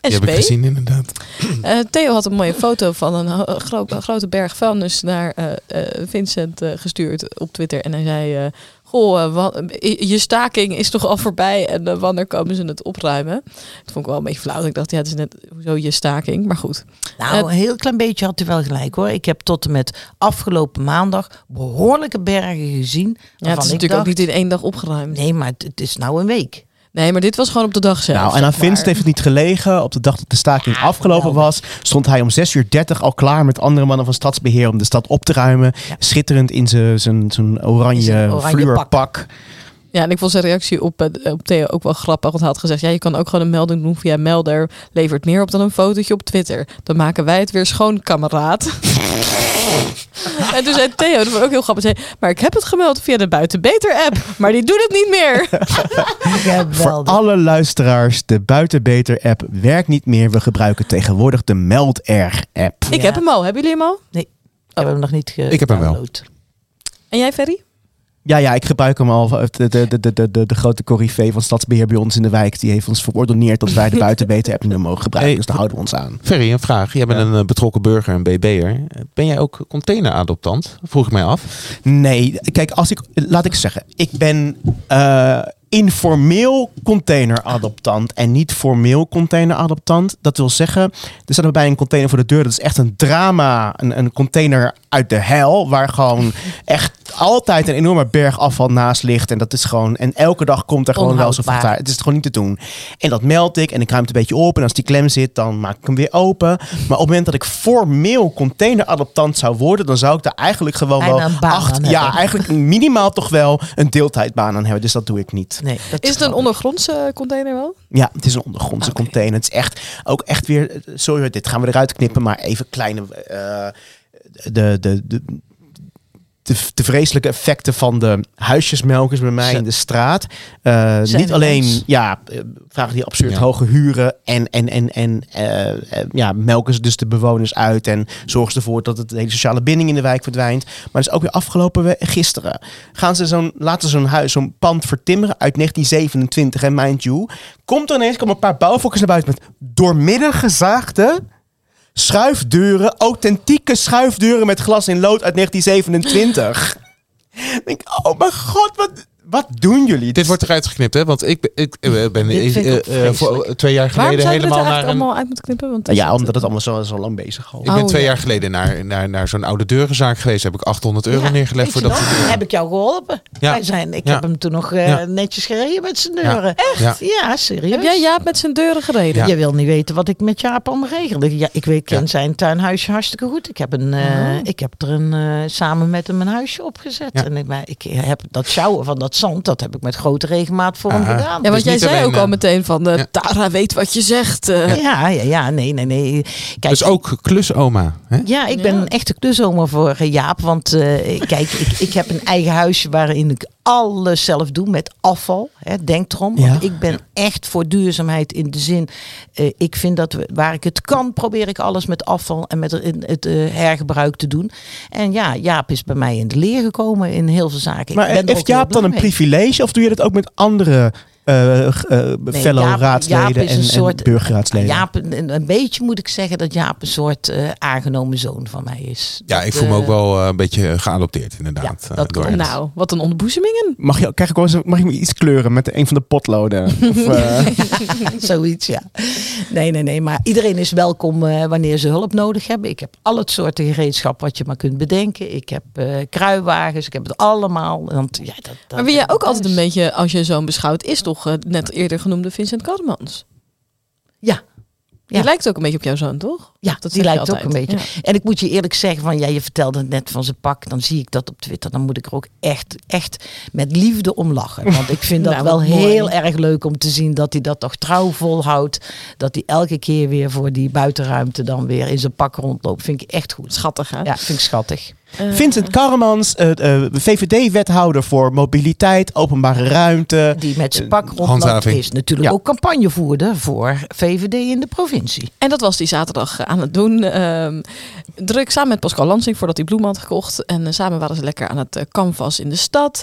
[SPEAKER 3] Die heb
[SPEAKER 1] SP.
[SPEAKER 3] ik gezien, inderdaad.
[SPEAKER 1] Eh, Theo had een mooie foto van een gro- grote berg vuilnis naar eh, eh, Vincent gestuurd op Twitter. En hij zei, eh, goh, eh, je staking is toch al voorbij en eh, wanneer komen ze het opruimen? Dat vond ik wel een beetje flauw. Ik dacht, ja, het is net hoezo je staking, maar goed.
[SPEAKER 4] Nou, een heel klein beetje had u wel gelijk hoor. Ik heb tot en met afgelopen maandag behoorlijke bergen gezien.
[SPEAKER 1] Ja, het is
[SPEAKER 4] ik
[SPEAKER 1] natuurlijk ook niet in één dag opgeruimd.
[SPEAKER 4] Nee, maar het, het is nou een week.
[SPEAKER 1] Nee, maar dit was gewoon op de dag zelf.
[SPEAKER 2] Nou, en aan. Vincent heeft het niet gelegen. Op de dag dat de staking afgelopen was, stond hij om 6 uur 30 al klaar met andere mannen van stadsbeheer om de stad op te ruimen. Schitterend in zijn- oranje,
[SPEAKER 4] oranje.
[SPEAKER 1] Ja, en ik vond zijn reactie op, eh, op Theo ook wel grappig. Want hij had gezegd, ja, je kan ook gewoon een melding doen via Melder. Levert meer op dan een fotootje op Twitter. Dan maken wij het weer schoon, kameraad. en toen zei Theo, dat ik ook heel grappig. Zei, maar ik heb het gemeld via de Buiten Beter app. Maar die doet het niet meer.
[SPEAKER 2] Voor
[SPEAKER 4] Geweldig.
[SPEAKER 2] alle luisteraars, de Buitenbeter app werkt niet meer. We gebruiken tegenwoordig de Melderg app.
[SPEAKER 1] Ik
[SPEAKER 4] Ja.
[SPEAKER 1] heb hem al. Hebben jullie hem al?
[SPEAKER 4] Ik heb hem nog niet ge-
[SPEAKER 3] Ik heb hem wel.
[SPEAKER 1] En jij, Ferry?
[SPEAKER 2] Ja, ja, ik gebruik hem al. De, de, de, de, de, de, de grote corrivee van Stadsbeheer bij ons in de wijk. Die heeft ons verordoneerd dat wij de Buitenbeter app niet meer mogen gebruiken.
[SPEAKER 3] Hey.
[SPEAKER 2] Dus daar houden we ons aan.
[SPEAKER 3] Ferry, een vraag. Jij bent een eh, betrokken burger, een BB'er. Ben jij ook containeradoptant? Vroeg ik mij af.
[SPEAKER 2] Nee, kijk, als ik, laat ik zeggen, ik ben eh, informeel containeradoptant en niet formeel containeradoptant. Dat wil zeggen, er staat bij een container voor de deur. Dat is echt een drama, een, een container uit de hel, waar gewoon echt altijd een enorme berg afval naast ligt. En dat is gewoon, en elke dag komt er gewoon wel zo van. Het is gewoon niet te doen. En dat meld ik en ik ruim het een beetje op. En als die klem zit, dan maak ik hem weer open. Maar op het moment dat ik formeel containeradoptant zou worden, dan zou ik daar eigenlijk gewoon
[SPEAKER 4] Bijna
[SPEAKER 2] wel
[SPEAKER 4] een baan
[SPEAKER 2] acht,
[SPEAKER 4] aan
[SPEAKER 2] ja,
[SPEAKER 4] hebben.
[SPEAKER 2] eigenlijk minimaal toch wel een deeltijdbaan aan hebben. Dus dat doe ik niet.
[SPEAKER 4] Nee, dat
[SPEAKER 1] Is het een ondergrondse container wel?
[SPEAKER 2] Ja, het is een ondergrondse container. Het is echt ook echt weer. Sorry, dit gaan we eruit knippen, maar even kleine. eh, de, de, de, de, de vreselijke effecten van de huisjesmelkers bij mij in de straat. Eh, niet alleen
[SPEAKER 4] ons?
[SPEAKER 2] ja, eh, vragen die absurd
[SPEAKER 3] Ja.
[SPEAKER 2] hoge huren en, en, en, en eh, ja, melken ze dus de bewoners uit en zorgen ze ervoor dat het de hele sociale binding in de wijk verdwijnt. Maar dus ook weer afgelopen we- gisteren gaan ze zo'n laten ze zo'n huis, zo'n pand vertimmeren uit 1927 en mind you, komt er ineens komen een paar bouwvakkers naar buiten met doormidden gezaagde schuifdeuren, authentieke schuifdeuren met glas in lood uit 1927. Ik denk, oh mijn god, wat, wat doen jullie?
[SPEAKER 3] Dit wordt eruit geknipt, hè? Want ik, ben- ik eh, ben
[SPEAKER 4] ik ook
[SPEAKER 3] eh, eh, voor twee jaar geleden helemaal
[SPEAKER 1] er
[SPEAKER 3] naar een...
[SPEAKER 1] allemaal uit moeten knippen? Want
[SPEAKER 2] ja,
[SPEAKER 1] is-
[SPEAKER 2] omdat het allemaal zo, zo lang bezig al.
[SPEAKER 3] Ik ben
[SPEAKER 1] Oh,
[SPEAKER 3] twee
[SPEAKER 1] ja.
[SPEAKER 3] jaar geleden naar, naar, naar zo'n oude deurenzaak geweest. Heb ik 800 euro
[SPEAKER 4] Ja,
[SPEAKER 3] neergelegd voor dat.
[SPEAKER 4] Heb ik jou geholpen?
[SPEAKER 3] Ja.
[SPEAKER 4] Wij zijn, ik
[SPEAKER 3] Ja.
[SPEAKER 4] heb hem toen nog eh,
[SPEAKER 3] Ja.
[SPEAKER 4] netjes gereden met zijn deuren.
[SPEAKER 3] Ja.
[SPEAKER 4] Ja, serieus.
[SPEAKER 1] Heb jij Jaap met zijn deuren gereden?
[SPEAKER 3] Ja.
[SPEAKER 4] Je wil niet weten wat ik met Jaap allemaal regelde. Ja, ik weet, ken
[SPEAKER 3] Ja.
[SPEAKER 4] zijn tuinhuisje hartstikke goed. Ik heb, een, eh,
[SPEAKER 1] Oh.
[SPEAKER 4] ik heb er een, samen met hem een huisje opgezet.
[SPEAKER 3] Ja.
[SPEAKER 4] En ik, maar ik heb dat sjouwen van dat zand, dat heb ik met grote regelmaat voor hem gedaan.
[SPEAKER 1] Ja, want
[SPEAKER 3] Dus
[SPEAKER 1] jij zei ook al
[SPEAKER 3] eh,
[SPEAKER 1] meteen van, eh,
[SPEAKER 3] ja.
[SPEAKER 1] Tara weet wat je zegt. eh.
[SPEAKER 4] Ja, ja, ja, nee, nee, nee. Kijk,
[SPEAKER 3] Dus ook klusoma. Hè?
[SPEAKER 4] Ja, ik ben
[SPEAKER 1] Ja.
[SPEAKER 4] een echte kluszomer voor Jaap. Want eh, kijk, ik, ik heb een eigen huisje waarin ik alles zelf doe met afval. Hè, denk erom. Want
[SPEAKER 2] Ja.
[SPEAKER 4] ik ben echt voor duurzaamheid in de zin. eh, ik vind dat we, waar ik het kan, probeer ik alles met afval en met het, eh, hergebruik te doen. En ja, Jaap is bij mij in de leer gekomen in heel veel zaken.
[SPEAKER 2] Maar
[SPEAKER 4] ik ben
[SPEAKER 2] heeft Jaap dan een. Privilege of doe je dat ook met andere eh, g- eh, fellow
[SPEAKER 4] Jaap-
[SPEAKER 2] raadsleden
[SPEAKER 4] Jaap is een
[SPEAKER 2] en,
[SPEAKER 4] soort-
[SPEAKER 2] en burgerraadsleden.
[SPEAKER 4] Jaap, een, een beetje moet ik zeggen dat Jaap een soort eh, aangenomen zoon van mij is.
[SPEAKER 3] Ja,
[SPEAKER 4] Dat,
[SPEAKER 3] ik voel me
[SPEAKER 4] eh,
[SPEAKER 3] ook wel eh, een beetje geadopteerd inderdaad.
[SPEAKER 4] Ja,
[SPEAKER 3] eh,
[SPEAKER 4] dat
[SPEAKER 3] door.
[SPEAKER 1] Nou, wat een onderboezemingen.
[SPEAKER 2] Mag, je, krijg ik wel eens, mag ik me iets kleuren met een van de potloden? Of, eh,
[SPEAKER 4] Zoiets, ja. Nee, nee, nee. Maar iedereen is welkom eh, wanneer ze hulp nodig hebben. Ik heb al het soorten gereedschap wat je maar kunt bedenken. Ik heb eh, kruiwagens, ik heb het allemaal. Want, ja, dat, dat
[SPEAKER 1] Maar wie jij ook altijd een beetje, als je zo'n beschouwt, is toch eh, net eerder genoemde Vincent Karmans.
[SPEAKER 4] Ja.
[SPEAKER 1] Die
[SPEAKER 4] Ja.
[SPEAKER 1] lijkt ook een beetje op jouw zoon, toch?
[SPEAKER 4] Ja,
[SPEAKER 1] Dat
[SPEAKER 4] die lijkt ook een beetje.
[SPEAKER 1] Ja.
[SPEAKER 4] En ik moet je eerlijk zeggen, van ja, je vertelde het net van zijn pak. Dan zie ik dat op Twitter. Dan moet ik er ook echt, echt met liefde om lachen. Want ik vind dat
[SPEAKER 1] Nou,
[SPEAKER 4] wel
[SPEAKER 1] mooi.
[SPEAKER 4] heel erg leuk om te zien dat hij dat toch trouw volhoudt. Dat hij elke keer weer voor die buitenruimte dan weer in zijn pak rondloopt. Vind ik echt goed.
[SPEAKER 1] Schattig, hè?
[SPEAKER 4] Ja, vind ik schattig.
[SPEAKER 1] Eh,
[SPEAKER 2] Vincent Karremans, eh, eh, VVD-wethouder voor mobiliteit, openbare ruimte.
[SPEAKER 4] Die met zijn pak rondloopt is natuurlijk
[SPEAKER 2] Ja.
[SPEAKER 4] ook campagnevoerder voor VVD in de provincie.
[SPEAKER 1] En dat was die zaterdag aan het doen. Ehm, druk samen met Pascal Lansing voordat hij bloemen had gekocht. En samen waren ze lekker aan het canvas in de stad.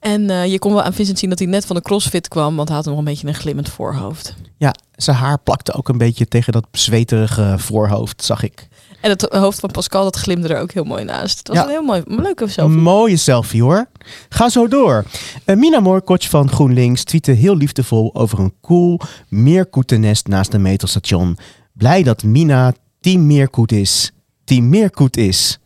[SPEAKER 1] En eh, je kon wel aan Vincent zien dat hij net van de crossfit kwam. Want hij had nog een beetje een glimmend voorhoofd.
[SPEAKER 2] Ja, zijn haar plakte ook een beetje tegen dat zweterige voorhoofd, zag ik.
[SPEAKER 1] En het hoofd van Pascal, dat glimde er ook heel mooi naast. Het was
[SPEAKER 2] Ja.
[SPEAKER 1] een heel mooi, een leuke selfie.
[SPEAKER 2] Mooie selfie hoor. Ga zo door. Eh, Mina Moorkotsch van GroenLinks tweette heel liefdevol over een cool meerkoetennest naast een metrostation. Blij dat Mina team meerkoet is. Team meerkoet is.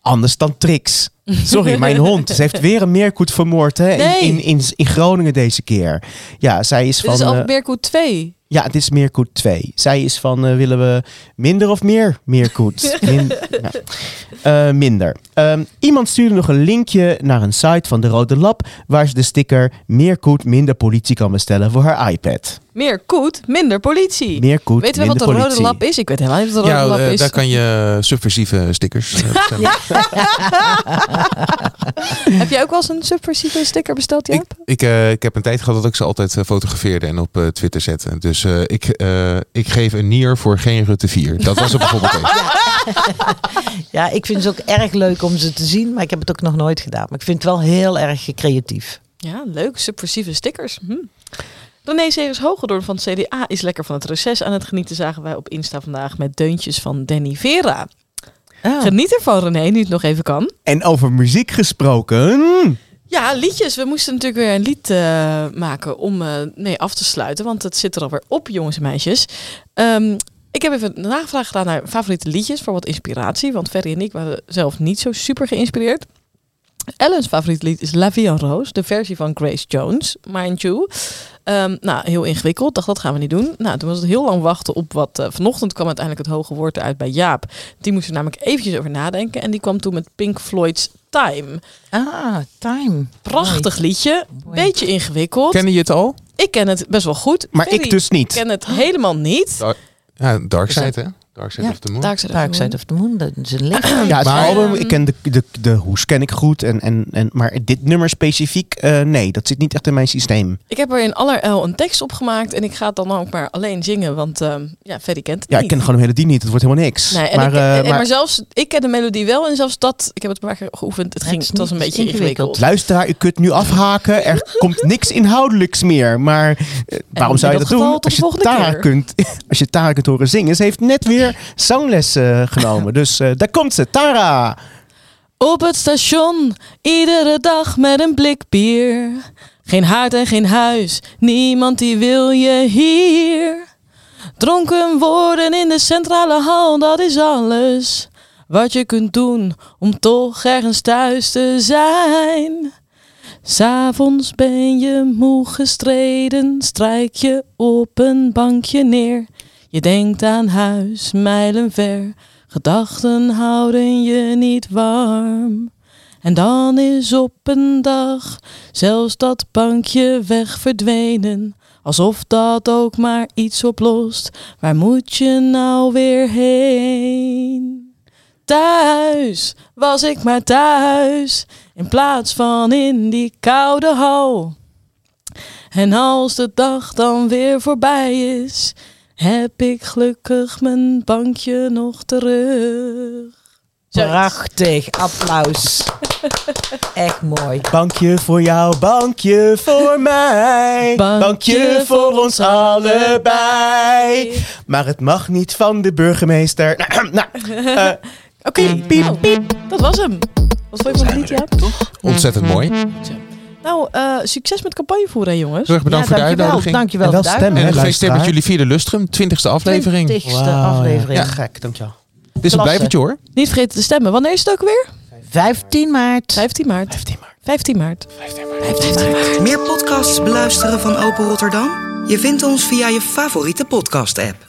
[SPEAKER 2] Anders dan Trix. Sorry, mijn hond. Ze heeft weer een meerkoet vermoord hè? In,
[SPEAKER 1] Nee.
[SPEAKER 2] in, in, in Groningen deze keer. Ja, zij is
[SPEAKER 1] Dit
[SPEAKER 2] van...
[SPEAKER 1] is al
[SPEAKER 2] eh,
[SPEAKER 1] Meerkoet 2.
[SPEAKER 2] Ja, het is Meerkoet 2. Zij is van, eh, willen we minder of meer Meerkoet? Min- ja. Eh, minder. Ehm, iemand stuurde nog een linkje naar een site van de Rode Lab... waar ze de sticker Meerkoet minder politie kan bestellen voor haar iPad.
[SPEAKER 1] Meer koet, minder politie.
[SPEAKER 2] Meerkoet,
[SPEAKER 1] Weten we wat de rode lab is? Ik weet helemaal niet wat de rode
[SPEAKER 3] Ja,
[SPEAKER 1] lab
[SPEAKER 3] eh,
[SPEAKER 1] is.
[SPEAKER 3] daar kan je subversieve stickers eh, bestellen.
[SPEAKER 1] Heb jij ook wel eens een subversieve sticker besteld, Jaap?
[SPEAKER 3] Ik, ik, eh, ik heb een tijd gehad dat ik ze altijd eh, fotografeerde en op eh, Twitter zette. Dus eh, ik, eh, ik geef een nier voor geen Rutte 4. Dat was er bijvoorbeeld een.
[SPEAKER 4] Ja, ik vind het ook erg leuk om ze te zien, maar ik heb het ook nog nooit gedaan. Maar ik vind het wel heel erg creatief.
[SPEAKER 1] Ja, leuk. Subversieve stickers. Hm. René Segers Hogedorn van het CDA is lekker van het reces aan het genieten, zagen wij op Insta vandaag met deuntjes van Danny Vera.
[SPEAKER 4] Oh.
[SPEAKER 1] Geniet ervan, René, nu het nog even kan.
[SPEAKER 2] En over muziek gesproken...
[SPEAKER 1] Ja, liedjes. We moesten natuurlijk weer een lied eh, maken om eh, mee af te sluiten, want het zit er alweer op, jongens en meisjes. Ehm, ik heb even een navraag gedaan naar favoriete liedjes voor wat inspiratie, want Ferry en ik waren zelf niet zo super geïnspireerd. Ellen's favoriete lied is La Vie en Rose, de versie van Grace Jones, mind you. Ehm, nou, heel ingewikkeld. Dacht, dat gaan we niet doen. Nou, toen was het heel lang wachten op wat... eh, vanochtend kwam uiteindelijk het hoge woord eruit bij Jaap. Die moest er namelijk eventjes over nadenken. En die kwam toen met Pink Floyd's Time.
[SPEAKER 4] Ah, time.
[SPEAKER 1] Prachtig liedje. Beetje ingewikkeld.
[SPEAKER 3] Kennen je het al?
[SPEAKER 1] Ik ken het best wel goed.
[SPEAKER 2] Maar
[SPEAKER 1] Ferry
[SPEAKER 2] ik dus niet.
[SPEAKER 1] ken het helemaal niet.
[SPEAKER 3] Ja, Dark Side, hè? Dark Side
[SPEAKER 4] Ja,
[SPEAKER 3] of the Moon.
[SPEAKER 1] Dark Side of the
[SPEAKER 4] Dark Side of the Moon, dat is een licht.
[SPEAKER 2] Ja, het
[SPEAKER 3] Maar-
[SPEAKER 2] album, ik ken de, de, de hoes ken ik goed. En, en, en, maar dit nummer specifiek, eh, nee, dat zit niet echt in mijn systeem.
[SPEAKER 1] Ik heb er in allerijl een tekst op gemaakt. En ik ga het dan ook maar alleen zingen. Want ehm, ja, Ferry kent het
[SPEAKER 2] Ja, ik ken gewoon de melodie niet. Het wordt helemaal niks.
[SPEAKER 1] Nee, en
[SPEAKER 2] maar,
[SPEAKER 1] ik,
[SPEAKER 2] eh, maar
[SPEAKER 1] maar zelfs ik ken de melodie wel en zelfs dat, ik heb het keer geoefend, het, ging,
[SPEAKER 4] het
[SPEAKER 1] was een beetje
[SPEAKER 4] ingewikkeld.
[SPEAKER 1] ingewikkeld.
[SPEAKER 2] luisteraar, u kunt nu afhaken. Er komt niks inhoudelijks meer. Maar eh, waarom zou je
[SPEAKER 1] dat
[SPEAKER 2] doen? Als
[SPEAKER 1] de
[SPEAKER 2] je,
[SPEAKER 1] keer.
[SPEAKER 2] kunt, als je Tara kunt horen zingen. Ze heeft net weer zangles eh, genomen. Dus eh, daar komt ze, Tara.
[SPEAKER 1] Op het station, iedere dag met een blik bier. Geen haard en geen huis, niemand die wil je hier. Dronken worden in de centrale hal, dat is alles. Wat je kunt doen om toch ergens thuis te zijn. S'avonds ben je moe gestreden, strijk je op een bankje neer. Je denkt aan huis, mijlen ver. Gedachten houden je niet warm. En dan is op een dag zelfs dat bankje weg verdwenen. Alsof dat ook maar iets oplost. Waar moet je nou weer heen? Thuis was ik maar thuis. In plaats van in die koude hal. En als de dag dan weer voorbij is, heb ik gelukkig mijn bankje nog terug.
[SPEAKER 4] Prachtig, applaus. Echt mooi.
[SPEAKER 2] Bankje voor jou, bankje voor mij. Bankje voor ons allebei. Maar het mag niet van de burgemeester. nou, eh,
[SPEAKER 1] Oké, piep, piep. Dat was hem. Wat vond je van het lied, Jaap?
[SPEAKER 3] Ontzettend mooi.
[SPEAKER 1] Nou, eh, succes met campagne voeren, jongens.
[SPEAKER 3] Heel erg bedankt
[SPEAKER 4] ja,
[SPEAKER 3] voor de
[SPEAKER 4] dankjewel.
[SPEAKER 3] uitnodiging.
[SPEAKER 4] Dankjewel
[SPEAKER 2] En wel
[SPEAKER 4] voor de
[SPEAKER 2] stemmen,
[SPEAKER 3] En gefeliciteerd met
[SPEAKER 2] luisteraar.
[SPEAKER 3] jullie vierde lustrum, twintigste aflevering.
[SPEAKER 4] Twintigste
[SPEAKER 2] wauw,
[SPEAKER 4] aflevering.
[SPEAKER 2] Ja, gek, dankjewel.
[SPEAKER 3] Dit is een blijvertje hoor.
[SPEAKER 1] Niet vergeten te stemmen. Wanneer is het ook weer?
[SPEAKER 4] 15 maart.
[SPEAKER 1] 15 maart. 15 maart. 15 maart. 15 maart.
[SPEAKER 9] Meer podcasts beluisteren van Open Rotterdam? Je vindt ons via je favoriete podcast-app.